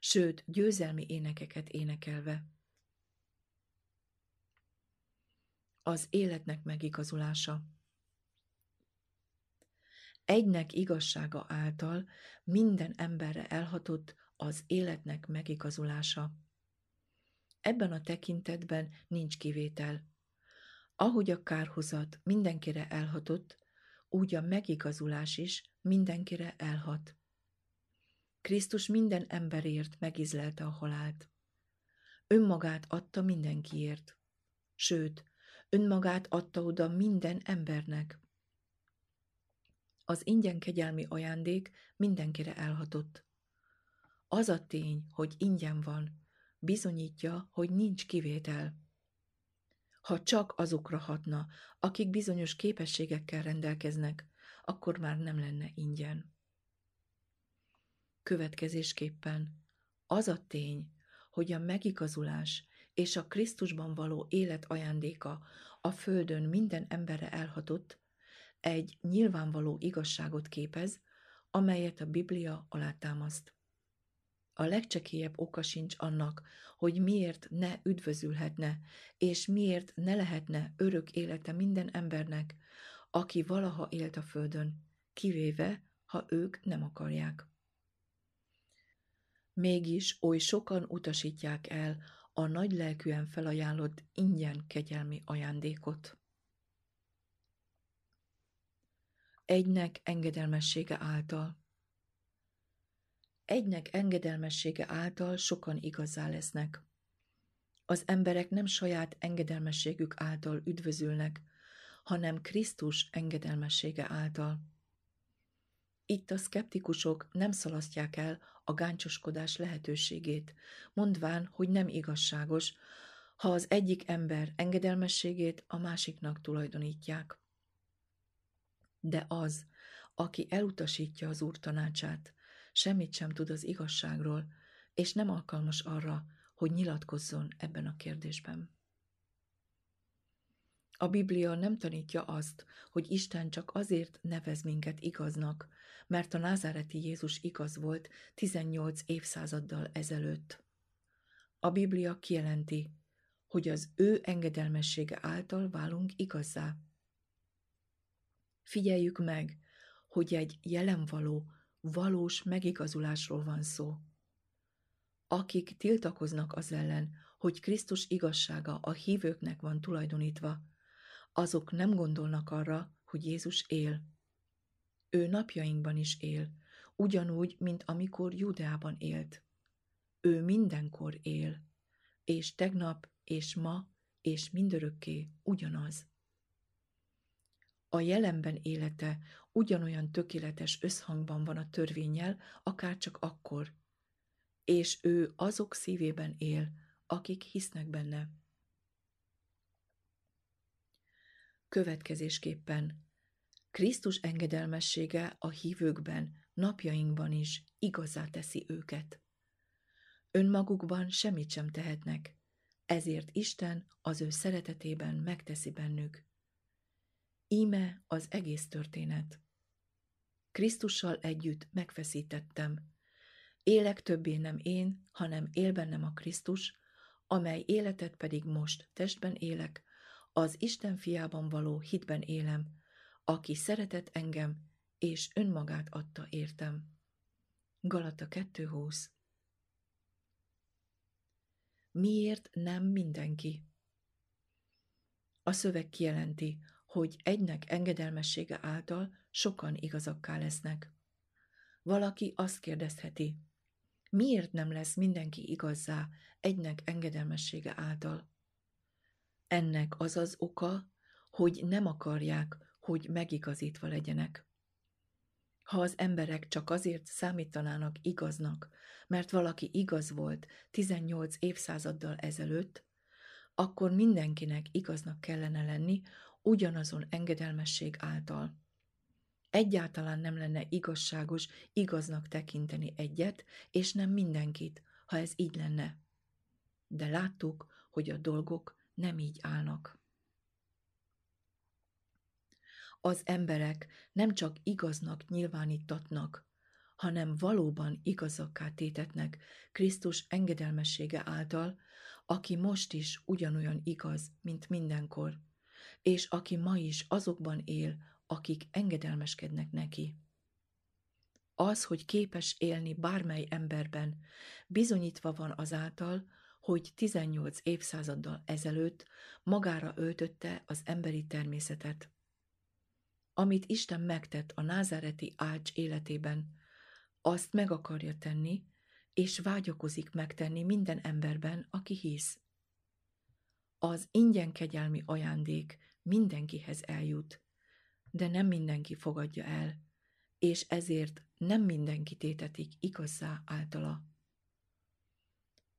sőt, győzelmi énekeket énekelve. Az életnek megigazulása Egynek igazsága által minden emberre elhatott az életnek megigazulása. Ebben a tekintetben nincs kivétel. Ahogy a kárhozat mindenkire elhatott, úgy a megigazulás is mindenkire elhat. Krisztus minden emberért megizlelte a halált. Önmagát adta mindenkiért. Sőt, önmagát adta oda minden embernek. Az ingyen kegyelmi ajándék mindenkire elhatott. Az a tény, hogy ingyen van, bizonyítja, hogy nincs kivétel. Ha csak azokra hatna, akik bizonyos képességekkel rendelkeznek, akkor már nem lenne ingyen. Következésképpen az a tény, hogy a megigazulás és a Krisztusban való élet ajándéka a földön minden emberre elhatott, egy nyilvánvaló igazságot képez, amelyet a Biblia alátámaszt. A legcsekélyebb oka sincs annak, hogy miért ne üdvözülhetne, és miért ne lehetne örök élete minden embernek, aki valaha élt a földön, kivéve, ha ők nem akarják. Mégis oly sokan utasítják el a nagy lelkűen felajánlott ingyen kegyelmi ajándékot. Egynek engedelmessége által. Egynek engedelmessége által sokan igazá lesznek. Az emberek nem saját engedelmességük által üdvözülnek, hanem Krisztus engedelmessége által. Itt a szkeptikusok nem szalasztják el a gáncsoskodás lehetőségét, mondván, hogy nem igazságos, ha az egyik ember engedelmességét a másiknak tulajdonítják. De az, aki elutasítja az Úr tanácsát, semmit sem tud az igazságról, és nem alkalmas arra, hogy nyilatkozzon ebben a kérdésben. A Biblia nem tanítja azt, hogy Isten csak azért nevez minket igaznak, mert a názáreti Jézus igaz volt 18 évszázaddal ezelőtt. A Biblia kijelenti, hogy az ő engedelmessége által válunk igazzá. Figyeljük meg, hogy egy jelenvaló, valós megigazulásról van szó. Akik tiltakoznak az ellen, hogy Krisztus igazsága a hívőknek van tulajdonítva, azok nem gondolnak arra, hogy Jézus él. Ő napjainkban is él, ugyanúgy, mint amikor Judeában élt. Ő mindenkor él, és tegnap, és ma, és mindörökké ugyanaz. A jelenben élete ugyanolyan tökéletes összhangban van a törvényel, akár csak akkor, és ő azok szívében él, akik hisznek benne. Következésképpen Krisztus engedelmessége a hívőkben, napjainkban is igazá teszi őket. Önmagukban semmit sem tehetnek, ezért Isten az ő szeretetében megteszi bennük. Íme az egész történet. Krisztussal együtt megfeszítettem. Élek többé nem én, hanem él bennem a Krisztus, amely életet pedig most testben élek, az Isten fiában való hitben élem, aki szeretett engem, és önmagát adta értem. Galata 2.20 Miért nem mindenki? A szöveg kijelenti, hogy egynek engedelmessége által sokan igazakká lesznek. Valaki azt kérdezheti, miért nem lesz mindenki igazzá egynek engedelmessége által? Ennek az az oka, hogy nem akarják, hogy megigazítva legyenek. Ha az emberek csak azért számítanának igaznak, mert valaki igaz volt 18 évszázaddal ezelőtt, akkor mindenkinek igaznak kellene lenni ugyanazon engedelmesség által. Egyáltalán nem lenne igazságos igaznak tekinteni egyet, és nem mindenkit, ha ez így lenne. De láttuk, hogy a dolgok nem így állnak. Az emberek nem csak igaznak nyilvánítatnak, hanem valóban igazakká tétetnek Krisztus engedelmessége által, aki most is ugyanolyan igaz, mint mindenkor, és aki ma is azokban él, akik engedelmeskednek neki. Az, hogy képes élni bármely emberben, bizonyítva van azáltal, hogy 18 évszázaddal ezelőtt magára öltötte az emberi természetet. Amit Isten megtett a názáreti ács életében, azt meg akarja tenni, és vágyakozik megtenni minden emberben, aki hisz. Az ingyen kegyelmi ajándék mindenkihez eljut, de nem mindenki fogadja el, és ezért nem mindenki tétetik igazzá általa.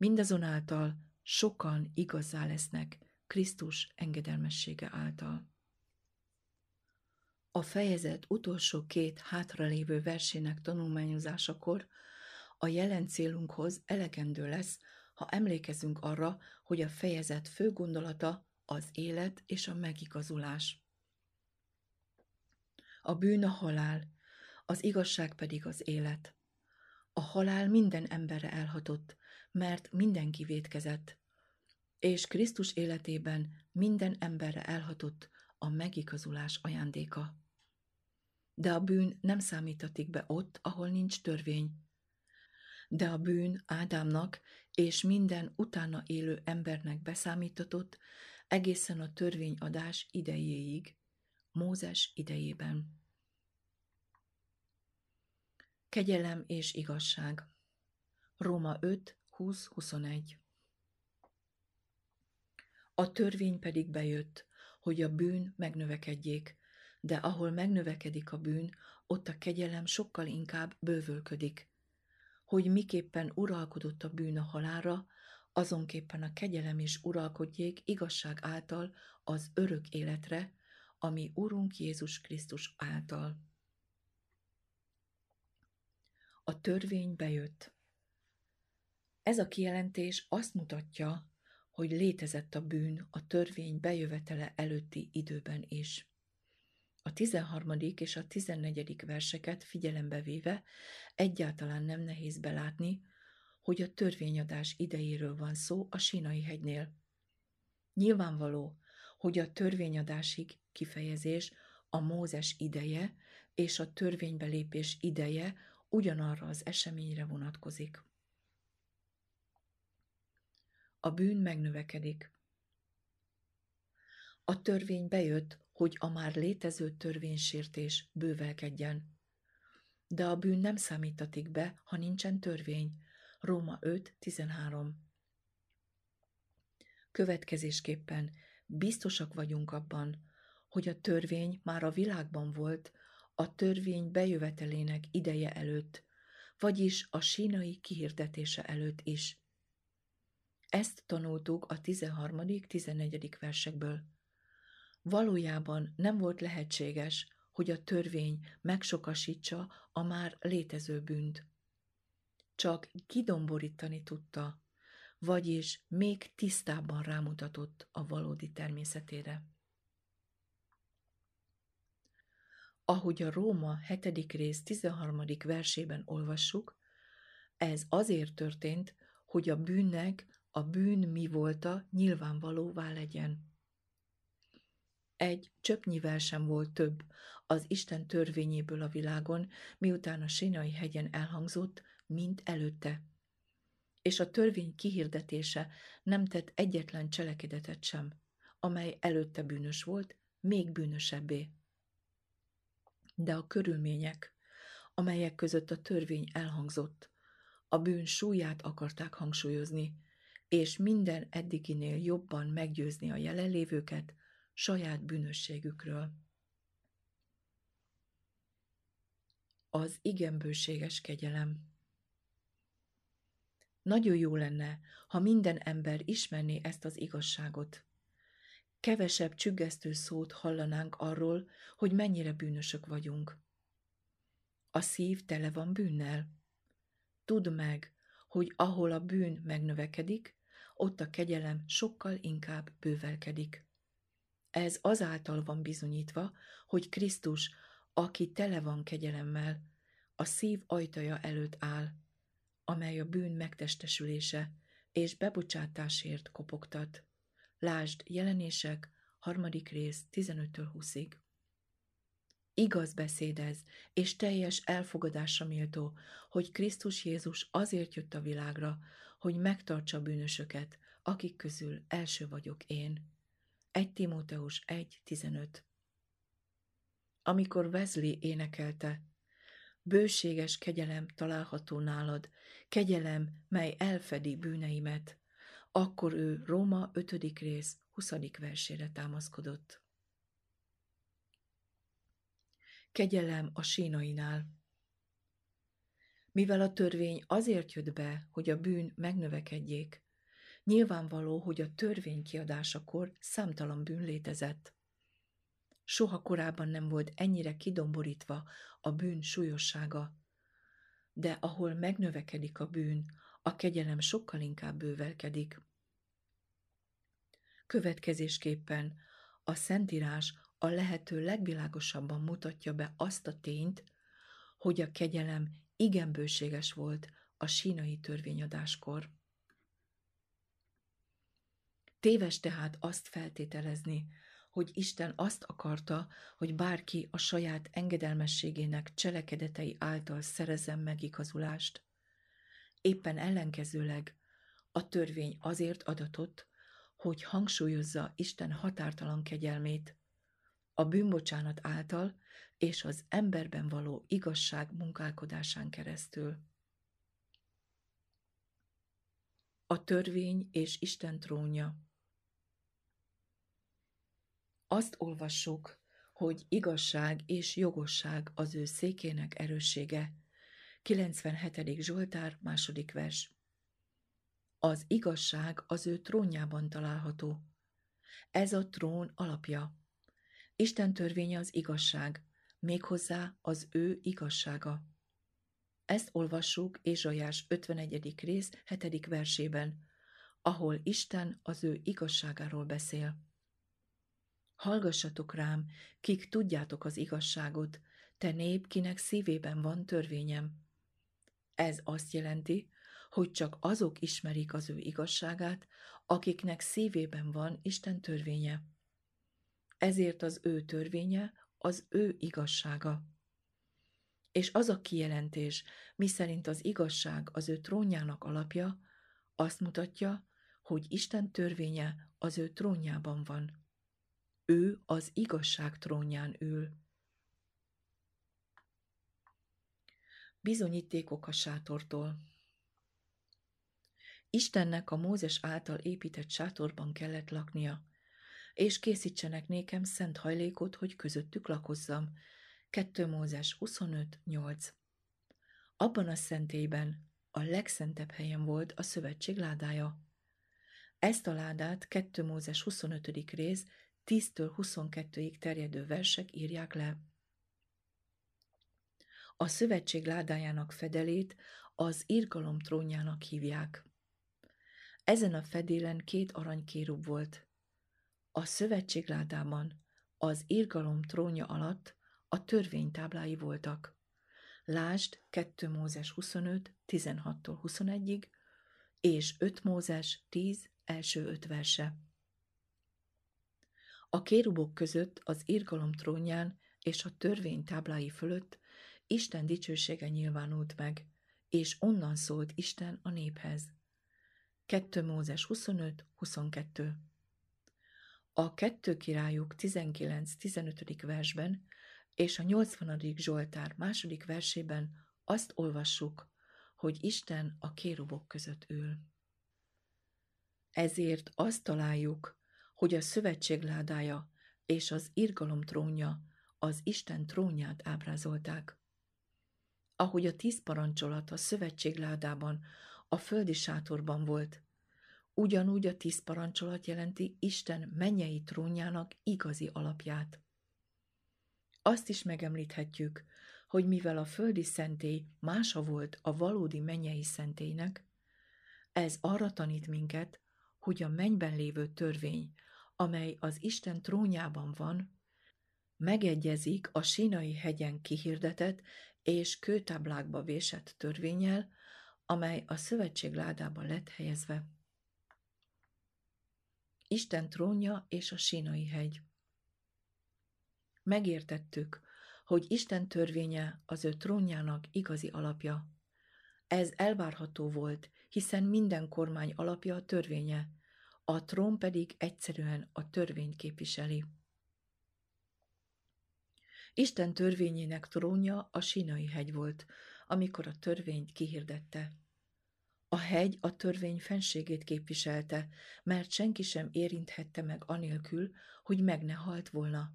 Mindazonáltal sokan igazzá lesznek Krisztus engedelmessége által. A fejezet utolsó két hátralévő versének tanulmányozásakor a jelen célunkhoz elegendő lesz, ha emlékezünk arra, hogy a fejezet fő gondolata az élet és a megigazulás. A bűn a halál, az igazság pedig az élet. A halál minden emberre elhatott, mert mindenki vétkezett, és Krisztus életében minden emberre elhatott a megigazulás ajándéka. De a bűn nem számítatik be ott, ahol nincs törvény. De a bűn Ádámnak és minden utána élő embernek beszámítatott egészen a törvényadás idejéig, Mózes idejében. Kegyelem és igazság. Róma 5, 20-21 A törvény pedig bejött, hogy a bűn megnövekedjék, de ahol megnövekedik a bűn, ott a kegyelem sokkal inkább bővölködik. Hogy miképpen uralkodott a bűn a halára, azonképpen a kegyelem is uralkodjék igazság által az örök életre, ami Urunk Jézus Krisztus által. A törvény bejött. Ez a kijelentés azt mutatja, hogy létezett a bűn a törvény bejövetele előtti időben is. A 13. és a 14. verseket figyelembe véve egyáltalán nem nehéz belátni, hogy a törvényadás idejéről van szó a Sinai hegynél. Nyilvánvaló, hogy a törvényadásig kifejezés a Mózes ideje és a törvénybelépés ideje ugyanarra az eseményre vonatkozik. A bűn megnövekedik. A törvény bejött, hogy a már létező törvénysértés bővelkedjen. De a bűn nem számítatik be, ha nincsen törvény. Róma 5.13 Következésképpen biztosak vagyunk abban, hogy a törvény már a világban volt a törvény bejövetelének ideje előtt, vagyis a sínai kihirdetése előtt is. Ezt tanultuk a 13.-14. versekből. Valójában nem volt lehetséges, hogy a törvény megsokasítsa a már létező bűnt. Csak kidomborítani tudta, vagyis még tisztábban rámutatott a valódi természetére. Ahogy a Róma 7. rész 13. versében olvassuk, ez azért történt, hogy a bűnnek a bűn mi volta nyilvánvalóvá legyen. Egy csöpnyivel sem volt több az Isten törvényéből a világon, miután a Sinai hegyen elhangzott, mint előtte. És a törvény kihirdetése nem tett egyetlen cselekedetet sem, amely előtte bűnös volt, még bűnösebbé. De a körülmények, amelyek között a törvény elhangzott, a bűn súlyát akarták hangsúlyozni, és minden eddiginél jobban meggyőzni a jelenlévőket saját bűnösségükről. Az igenbőséges kegyelem Nagyon jó lenne, ha minden ember ismerné ezt az igazságot. Kevesebb csüggesztő szót hallanánk arról, hogy mennyire bűnösök vagyunk. A szív tele van bűnnel. Tudd meg, hogy ahol a bűn megnövekedik, ott a kegyelem sokkal inkább bővelkedik. Ez azáltal van bizonyítva, hogy Krisztus, aki tele van kegyelemmel, a szív ajtaja előtt áll, amely a bűn megtestesülése és bebocsátásért kopogtat. Lásd jelenések, harmadik rész, 15-től 20-ig. Igaz beszéd ez, és teljes elfogadásra méltó, hogy Krisztus Jézus azért jött a világra, hogy megtartsa bűnösöket, akik közül első vagyok én. 1 Timóteus 1.15 Amikor Wesley énekelte, bőséges kegyelem található nálad, kegyelem, mely elfedi bűneimet, akkor ő Róma 5. rész 20. versére támaszkodott. Kegyelem a sínainál. Mivel a törvény azért jött be, hogy a bűn megnövekedjék, nyilvánvaló, hogy a törvény kiadásakor számtalan bűn létezett. Soha korábban nem volt ennyire kidomborítva a bűn súlyossága, de ahol megnövekedik a bűn, a kegyelem sokkal inkább bővelkedik. Következésképpen a Szentírás a lehető legvilágosabban mutatja be azt a tényt, hogy a kegyelem igen bőséges volt a sínai törvényadáskor. Téves tehát azt feltételezni, hogy Isten azt akarta, hogy bárki a saját engedelmességének cselekedetei által szerezzen megigazulást. Éppen ellenkezőleg a törvény azért adatott, hogy hangsúlyozza Isten határtalan kegyelmét, a bűnbocsánat által és az emberben való igazság munkálkodásán keresztül. A törvény és Isten trónja Azt olvassuk, hogy igazság és jogosság az ő székének erőssége. 97. Zsoltár, második vers. Az igazság az ő trónjában található. Ez a trón alapja. Isten törvénye az igazság, méghozzá az ő igazsága. Ezt olvassuk Ézsajás 51. rész 7. versében, ahol Isten az ő igazságáról beszél. Hallgassatok rám, kik tudjátok az igazságot, te nép, kinek szívében van törvényem. Ez azt jelenti, hogy csak azok ismerik az ő igazságát, akiknek szívében van Isten törvénye. Ezért az ő törvénye az ő igazsága. És az a kijelentés, miszerint az igazság az ő trónjának alapja, azt mutatja, hogy Isten törvénye az ő trónjában van. Ő az igazság trónján ül. Bizonyítékok a sátortól. Istennek a Mózes által épített sátorban kellett laknia, és készítsenek nékem szent hajlékot, hogy közöttük lakozzam. 2 Mózes 25.8 Abban a szentélyben a legszentebb helyen volt a szövetség ládája. Ezt a ládát 2 Mózes 25. rész 10-től 22-ig terjedő versek írják le. A szövetség ládájának fedelét az irgalom trónjának hívják. Ezen a fedélen két aranykérub volt. A szövetségládában az irgalom trónja alatt a törvénytáblái voltak. Lásd 2 Mózes 25, 16-tól 21-ig, és 5 Mózes 10, első öt verse. A kérubok között az irgalom trónján és a törvény táblái fölött Isten dicsősége nyilvánult meg, és onnan szólt Isten a néphez. 2 Mózes 25-22 A kettő királyok 19-15. versben és a 80. Zsoltár második versében azt olvassuk, hogy Isten a kérubok között ül. Ezért azt találjuk, hogy a szövetség ládája és az irgalom trónja az Isten trónját ábrázolták. Ahogy a tíz parancsolat a szövetség ládában, a földi sátorban volt, ugyanúgy a tíz parancsolat jelenti Isten mennyei trónjának igazi alapját. Azt is megemlíthetjük, hogy mivel a földi szentély mása volt a valódi mennyei szentélynek, ez arra tanít minket, hogy a mennyben lévő törvény, amely az Isten trónjában van, megegyezik a sínai hegyen kihirdetett és kőtáblákba vésett törvényel, amely a szövetség ládában lett helyezve. Isten trónja és a sínai hegy. Megértettük, hogy Isten törvénye az ő trónjának igazi alapja. Ez elvárható volt, hiszen minden kormány alapja a törvénye, a trón pedig egyszerűen a törvényt képviseli. Isten törvényének trónja a Sinai hegy volt, amikor a törvényt kihirdette. A hegy a törvény fenségét képviselte, mert senki sem érinthette meg anélkül, hogy meg ne halt volna.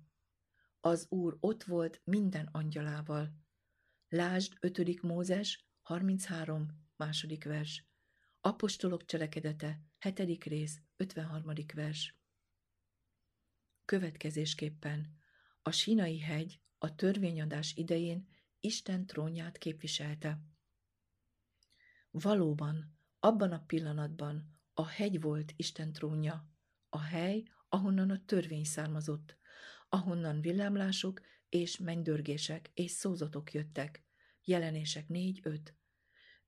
Az Úr ott volt minden angyalával. Lásd 5. Mózes, 33. második vers. Apostolok cselekedete, 7. rész, 53. vers. Következésképpen a Sinai hegy a törvényadás idején Isten trónját képviselte. Valóban, abban a pillanatban a hegy volt Isten trónja, a hely, ahonnan a törvény származott, ahonnan villámlások és mennydörgések és szózatok jöttek, jelenések 4-5,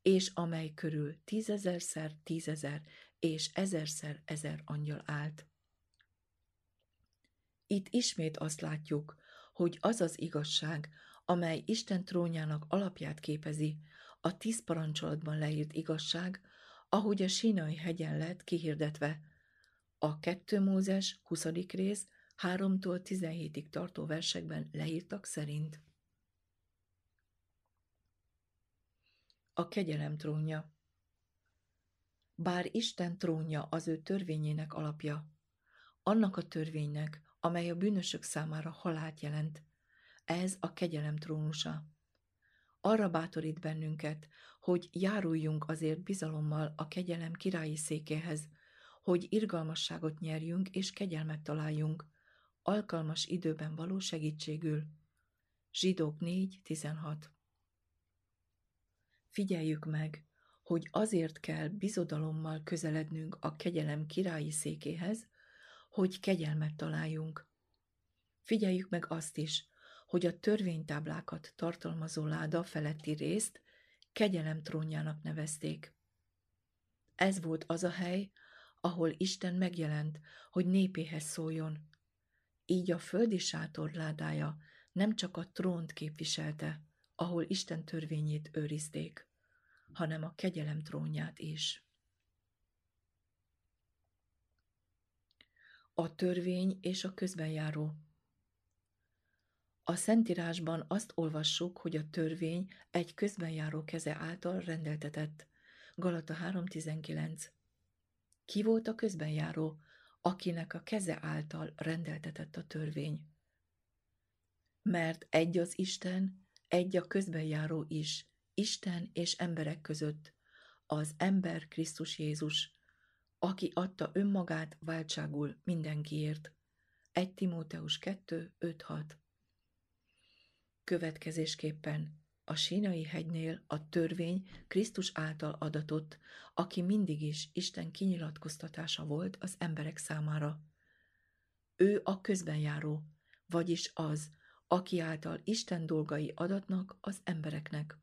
és amely körül tízezerszer tízezer és ezerszer ezer angyal állt. Itt ismét azt látjuk, hogy az az igazság, amely Isten trónjának alapját képezi, a tíz parancsolatban leírt igazság, ahogy a Sinai hegyen lett kihirdetve. A 2 Mózes 20. rész 3-tól 17-ig tartó versekben leírtak szerint. A kegyelem trónja Bár Isten trónja az ő törvényének alapja, annak a törvénynek, amely a bűnösök számára halált jelent, ez a kegyelem trónusa. Arra bátorít bennünket, hogy járuljunk azért bizalommal a kegyelem királyi székéhez, hogy irgalmasságot nyerjünk és kegyelmet találjunk, alkalmas időben való segítségül. Zsidók 4.16 Figyeljük meg, hogy azért kell bizodalommal közelednünk a kegyelem királyi székéhez, hogy kegyelmet találjunk. Figyeljük meg azt is, hogy a törvénytáblákat tartalmazó láda feletti részt kegyelem trónjának nevezték. Ez volt az a hely, ahol Isten megjelent, hogy népéhez szóljon. Így a földi sátor ládája nem csak a trónt képviselte, ahol Isten törvényét őrizték, hanem a kegyelem trónját is. A törvény és a közbenjáró a Szentírásban azt olvassuk, hogy a törvény egy közbenjáró keze által rendeltetett. Galata 3.19 Ki volt a közbenjáró, akinek a keze által rendeltetett a törvény? Mert egy az Isten, egy a közbenjáró is, Isten és emberek között, az ember Krisztus Jézus, aki adta önmagát váltságul mindenkiért. 1 Timóteus 2, 5, 6 Következésképpen a sínai hegynél a törvény Krisztus által adatott, aki mindig is Isten kinyilatkoztatása volt az emberek számára. Ő a közbenjáró, vagyis az, aki által Isten dolgai adatnak az embereknek.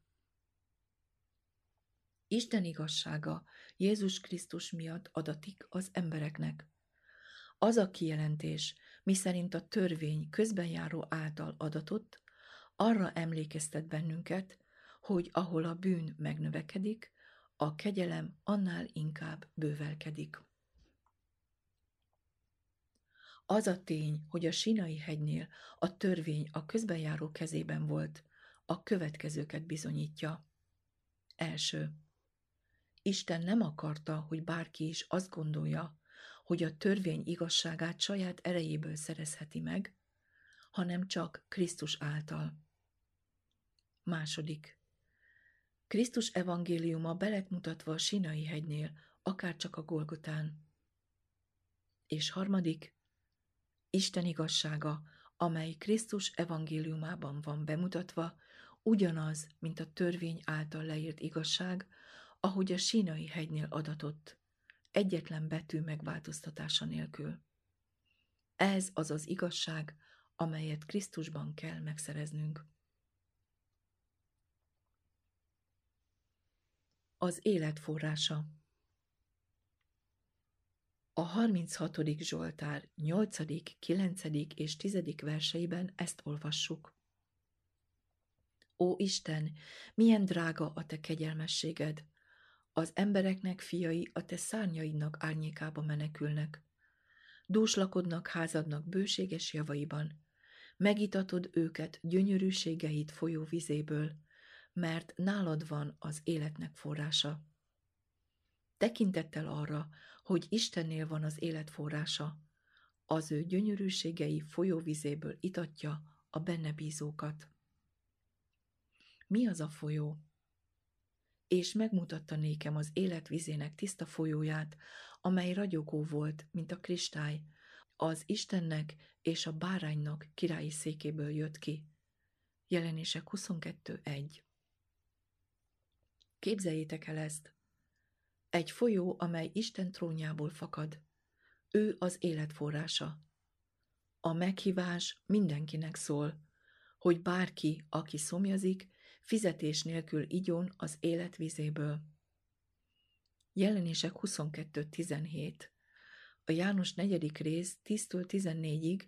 Isten igazsága Jézus Krisztus miatt adatik az embereknek. Az a kijelentés, miszerint a törvény közbenjáró által adatott, arra emlékeztet bennünket, hogy ahol a bűn megnövekedik, a kegyelem annál inkább bővelkedik. Az a tény, hogy a Sinai hegynél a törvény a közbenjáró kezében volt, a következőket bizonyítja. Első. Isten nem akarta, hogy bárki is azt gondolja, hogy a törvény igazságát saját erejéből szerezheti meg, hanem csak Krisztus által. Második. Krisztus evangéliuma belet mutatva a Sinai hegynél, akár csak a Golgotán. És harmadik, Isten igazsága, amely Krisztus evangéliumában van bemutatva, ugyanaz, mint a törvény által leírt igazság, ahogy a sínai hegynél adatott, egyetlen betű megváltoztatása nélkül. Ez az az igazság, amelyet Krisztusban kell megszereznünk. Az élet forrása A 36. Zsoltár 8., 9. és 10. verseiben ezt olvassuk. Ó Isten, milyen drága a te kegyelmességed! Az embereknek fiai a te szárnyaidnak árnyékába menekülnek. Dúslakodnak házadnak bőséges javaiban. Megitatod őket gyönyörűségeid folyó vizéből, mert nálad van az életnek forrása. Tekintettel arra, hogy Istennél van az élet forrása, az ő gyönyörűségei folyóvizéből itatja a benne bízókat. Mi az a folyó? És megmutatta nékem az életvizének tiszta folyóját, amely ragyogó volt, mint a kristály, az Istennek és a báránynak királyi székéből jött ki. Jelenések 22.1 Képzeljétek el ezt. Egy folyó, amely Isten trónjából fakad. Ő az élet forrása. A meghívás mindenkinek szól, hogy bárki, aki szomjazik, fizetés nélkül igyon az élet vizéből. Jelenések 22.17 A János negyedik rész 10-től 14-ig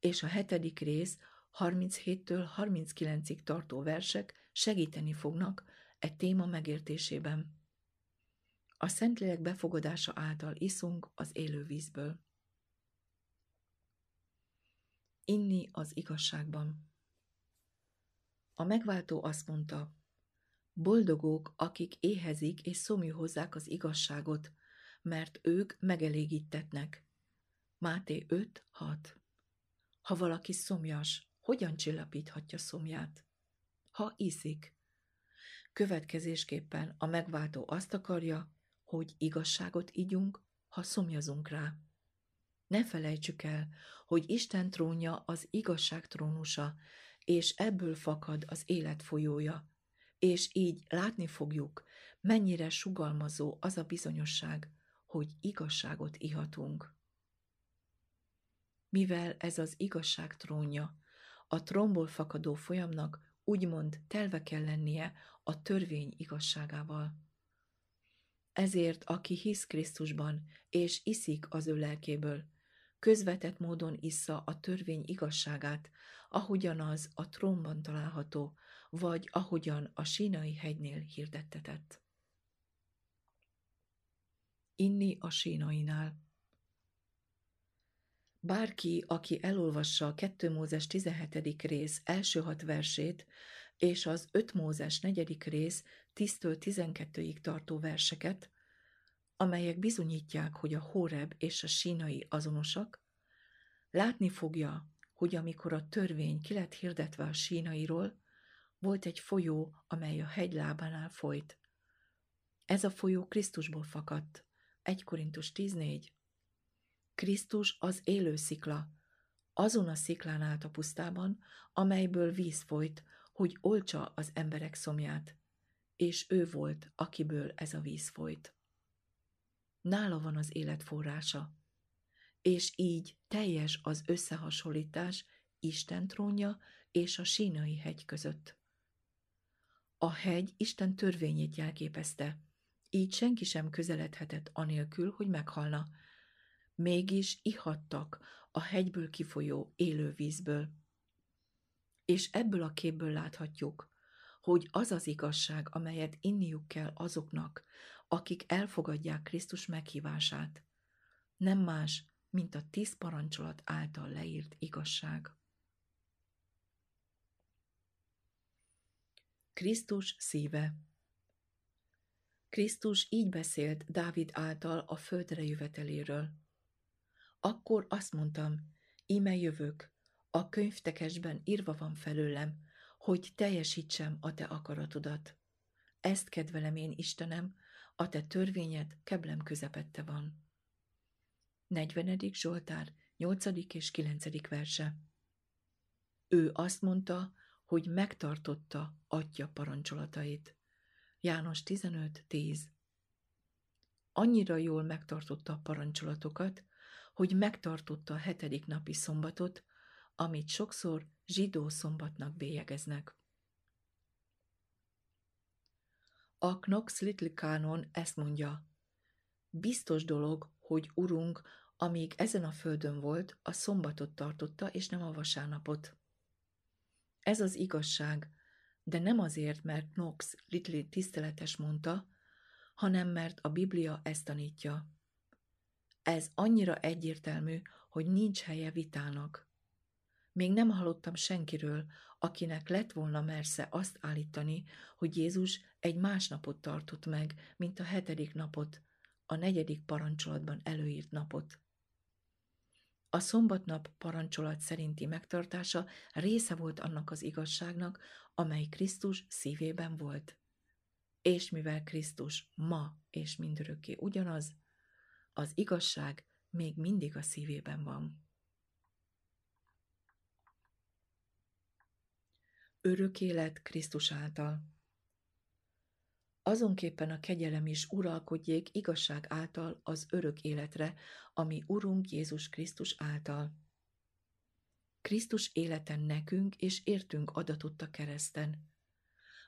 és a hetedik rész 37-től 39-ig tartó versek segíteni fognak e téma megértésében. A Szentlélek befogadása által iszunk az élő vízből. Inni az igazságban. A megváltó azt mondta, boldogók, akik éhezik és szomjú hozzák az igazságot, mert ők megelégítetnek. Máté 5.6 Ha valaki szomjas, hogyan csillapíthatja szomját? Ha iszik. Következésképpen a megváltó azt akarja, hogy igazságot ígyunk, ha szomjazunk rá. Ne felejtsük el, hogy Isten trónja az igazság trónusa, és ebből fakad az élet folyója, és így látni fogjuk, mennyire sugalmazó az a bizonyosság, hogy igazságot ihatunk. Mivel ez az igazság trónja, a trónból fakadó folyamnak úgymond telve kell lennie a törvény igazságával. Ezért, aki hisz Krisztusban, és iszik az ő lelkéből, közvetett módon issza a törvény igazságát, ahogyan az a trónban található, vagy ahogyan a sínai hegynél hirdettetett. Inni a sínainál. Bárki, aki elolvassa a 2 Mózes 17. rész első hat versét, és az 5 Mózes 4. rész 10-től 12-ig tartó verseket, amelyek bizonyítják, hogy a Horeb és a sínai azonosak, látni fogja, hogy amikor a törvény ki lett hirdetve a sínairól, volt egy folyó, amely a hegy lábánál folyt. Ez a folyó Krisztusból fakadt. 1 Korintus 14. Krisztus az élő szikla, azon a sziklán állt a pusztában, amelyből víz folyt, hogy olcsa az emberek szomját, és ő volt, akiből ez a víz folyt. Nála van az élet forrása, és így teljes az összehasonlítás Isten trónja és a sínai hegy között. A hegy Isten törvényét jelképezte, így senki sem közeledhetett anélkül, hogy meghalna. Mégis ihattak a hegyből kifolyó élő vízből. És ebből a képből láthatjuk, hogy az az igazság, amelyet inniuk kell azoknak, akik elfogadják Krisztus meghívását, nem más, mint a tíz parancsolat által leírt igazság. Krisztus szíve Krisztus így beszélt Dávid által a földre jöveteléről. Akkor azt mondtam, íme jövök, a könyvtekesben írva van felőlem, hogy teljesítsem a te akaratodat. Ezt kedvelem én, Istenem, a te törvényed keblem közepette van. 40. Zsoltár, 8. és 9. verse. Ő azt mondta, hogy megtartotta atya parancsolatait. János 15.10 Annyira jól megtartotta a parancsolatokat, hogy megtartotta a hetedik napi szombatot, amit sokszor zsidó szombatnak bélyegeznek. A Knox Little Canon ezt mondja, biztos dolog, hogy Urunk, amíg ezen a földön volt, a szombatot tartotta, és nem a vasárnapot. Ez az igazság, de nem azért, mert Knox Little tiszteletes mondta, hanem mert a Biblia ezt tanítja. Ez annyira egyértelmű, hogy nincs helye vitának. Még nem hallottam senkiről, akinek lett volna mersze azt állítani, hogy Jézus egy más napot tartott meg, mint a hetedik napot, a negyedik parancsolatban előírt napot. A szombatnap parancsolat szerinti megtartása része volt annak az igazságnak, amely Krisztus szívében volt. És mivel Krisztus ma és mindörökké ugyanaz, az igazság még mindig a szívében van. Örök élet Krisztus által. Azonképpen a kegyelem is uralkodjék igazság által az örök életre, ami Urunk Jézus Krisztus által. Krisztus életen nekünk és értünk adatott a kereszten.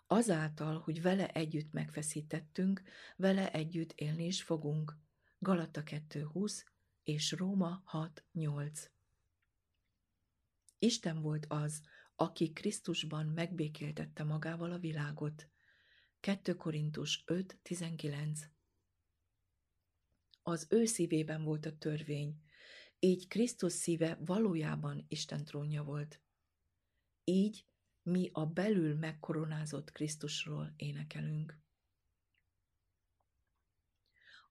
Azáltal, hogy vele együtt megfeszítettünk, vele együtt élni is fogunk. Galata 2.20 és Róma 6.8 Isten volt az, aki Krisztusban megbékéltette magával a világot. 2 Korintus 5.19 Az ő szívében volt a törvény, így Krisztus szíve valójában Isten trónja volt. Így mi a belül megkoronázott Krisztusról énekelünk.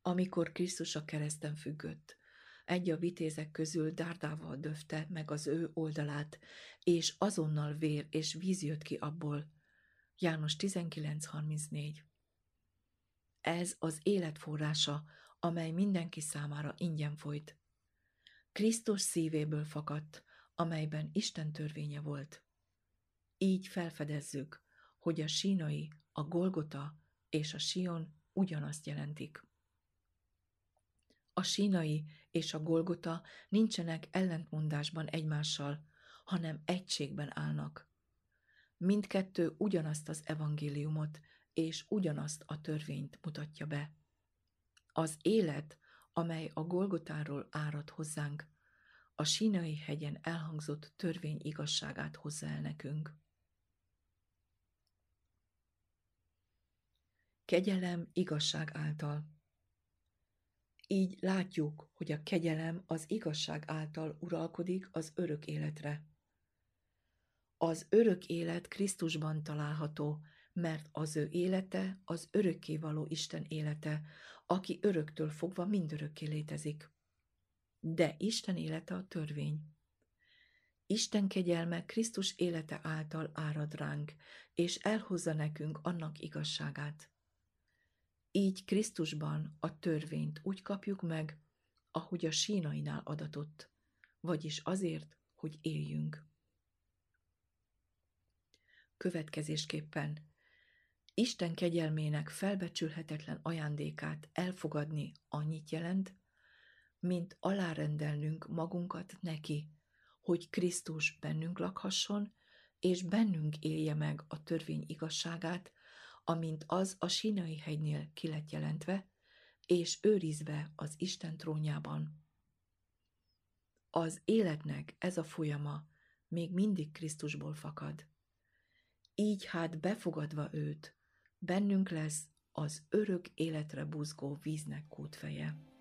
Amikor Krisztus a kereszten függött, egy a vitézek közül dárdával döfte meg az ő oldalát, és azonnal vér és víz jött ki abból. János 19.34 Ez az élet forrása, amely mindenki számára ingyen folyt. Krisztus szívéből fakadt, amelyben Isten törvénye volt. Így felfedezzük, hogy a sínai, a Golgota és a Sion ugyanazt jelentik. A sínai és a Golgota nincsenek ellentmondásban egymással, hanem egységben állnak. Mindkettő ugyanazt az evangéliumot és ugyanazt a törvényt mutatja be. Az élet, amely a Golgotáról árad hozzánk, a sínai hegyen elhangzott törvény igazságát hozza el nekünk. Kegyelem igazság által. Így látjuk, hogy a kegyelem az igazság által uralkodik az örök életre. Az örök élet Krisztusban található, mert az ő élete az való Isten élete, aki öröktől fogva mindörökké létezik. De Isten élete a törvény. Isten kegyelme Krisztus élete által árad ránk, és elhozza nekünk annak igazságát. Így Krisztusban a törvényt úgy kapjuk meg, ahogy a sínainál adatott, vagyis azért, hogy éljünk. Következésképpen Isten kegyelmének felbecsülhetetlen ajándékát elfogadni annyit jelent, mint alárendelnünk magunkat neki, hogy Krisztus bennünk lakhasson, és bennünk élje meg a törvény igazságát, amint az a sínai hegynél ki lett jelentve, és őrizve az Isten trónjában. Az életnek ez a folyama még mindig Krisztusból fakad. Így hát befogadva őt, bennünk lesz az örök életre buzgó víznek kútfeje.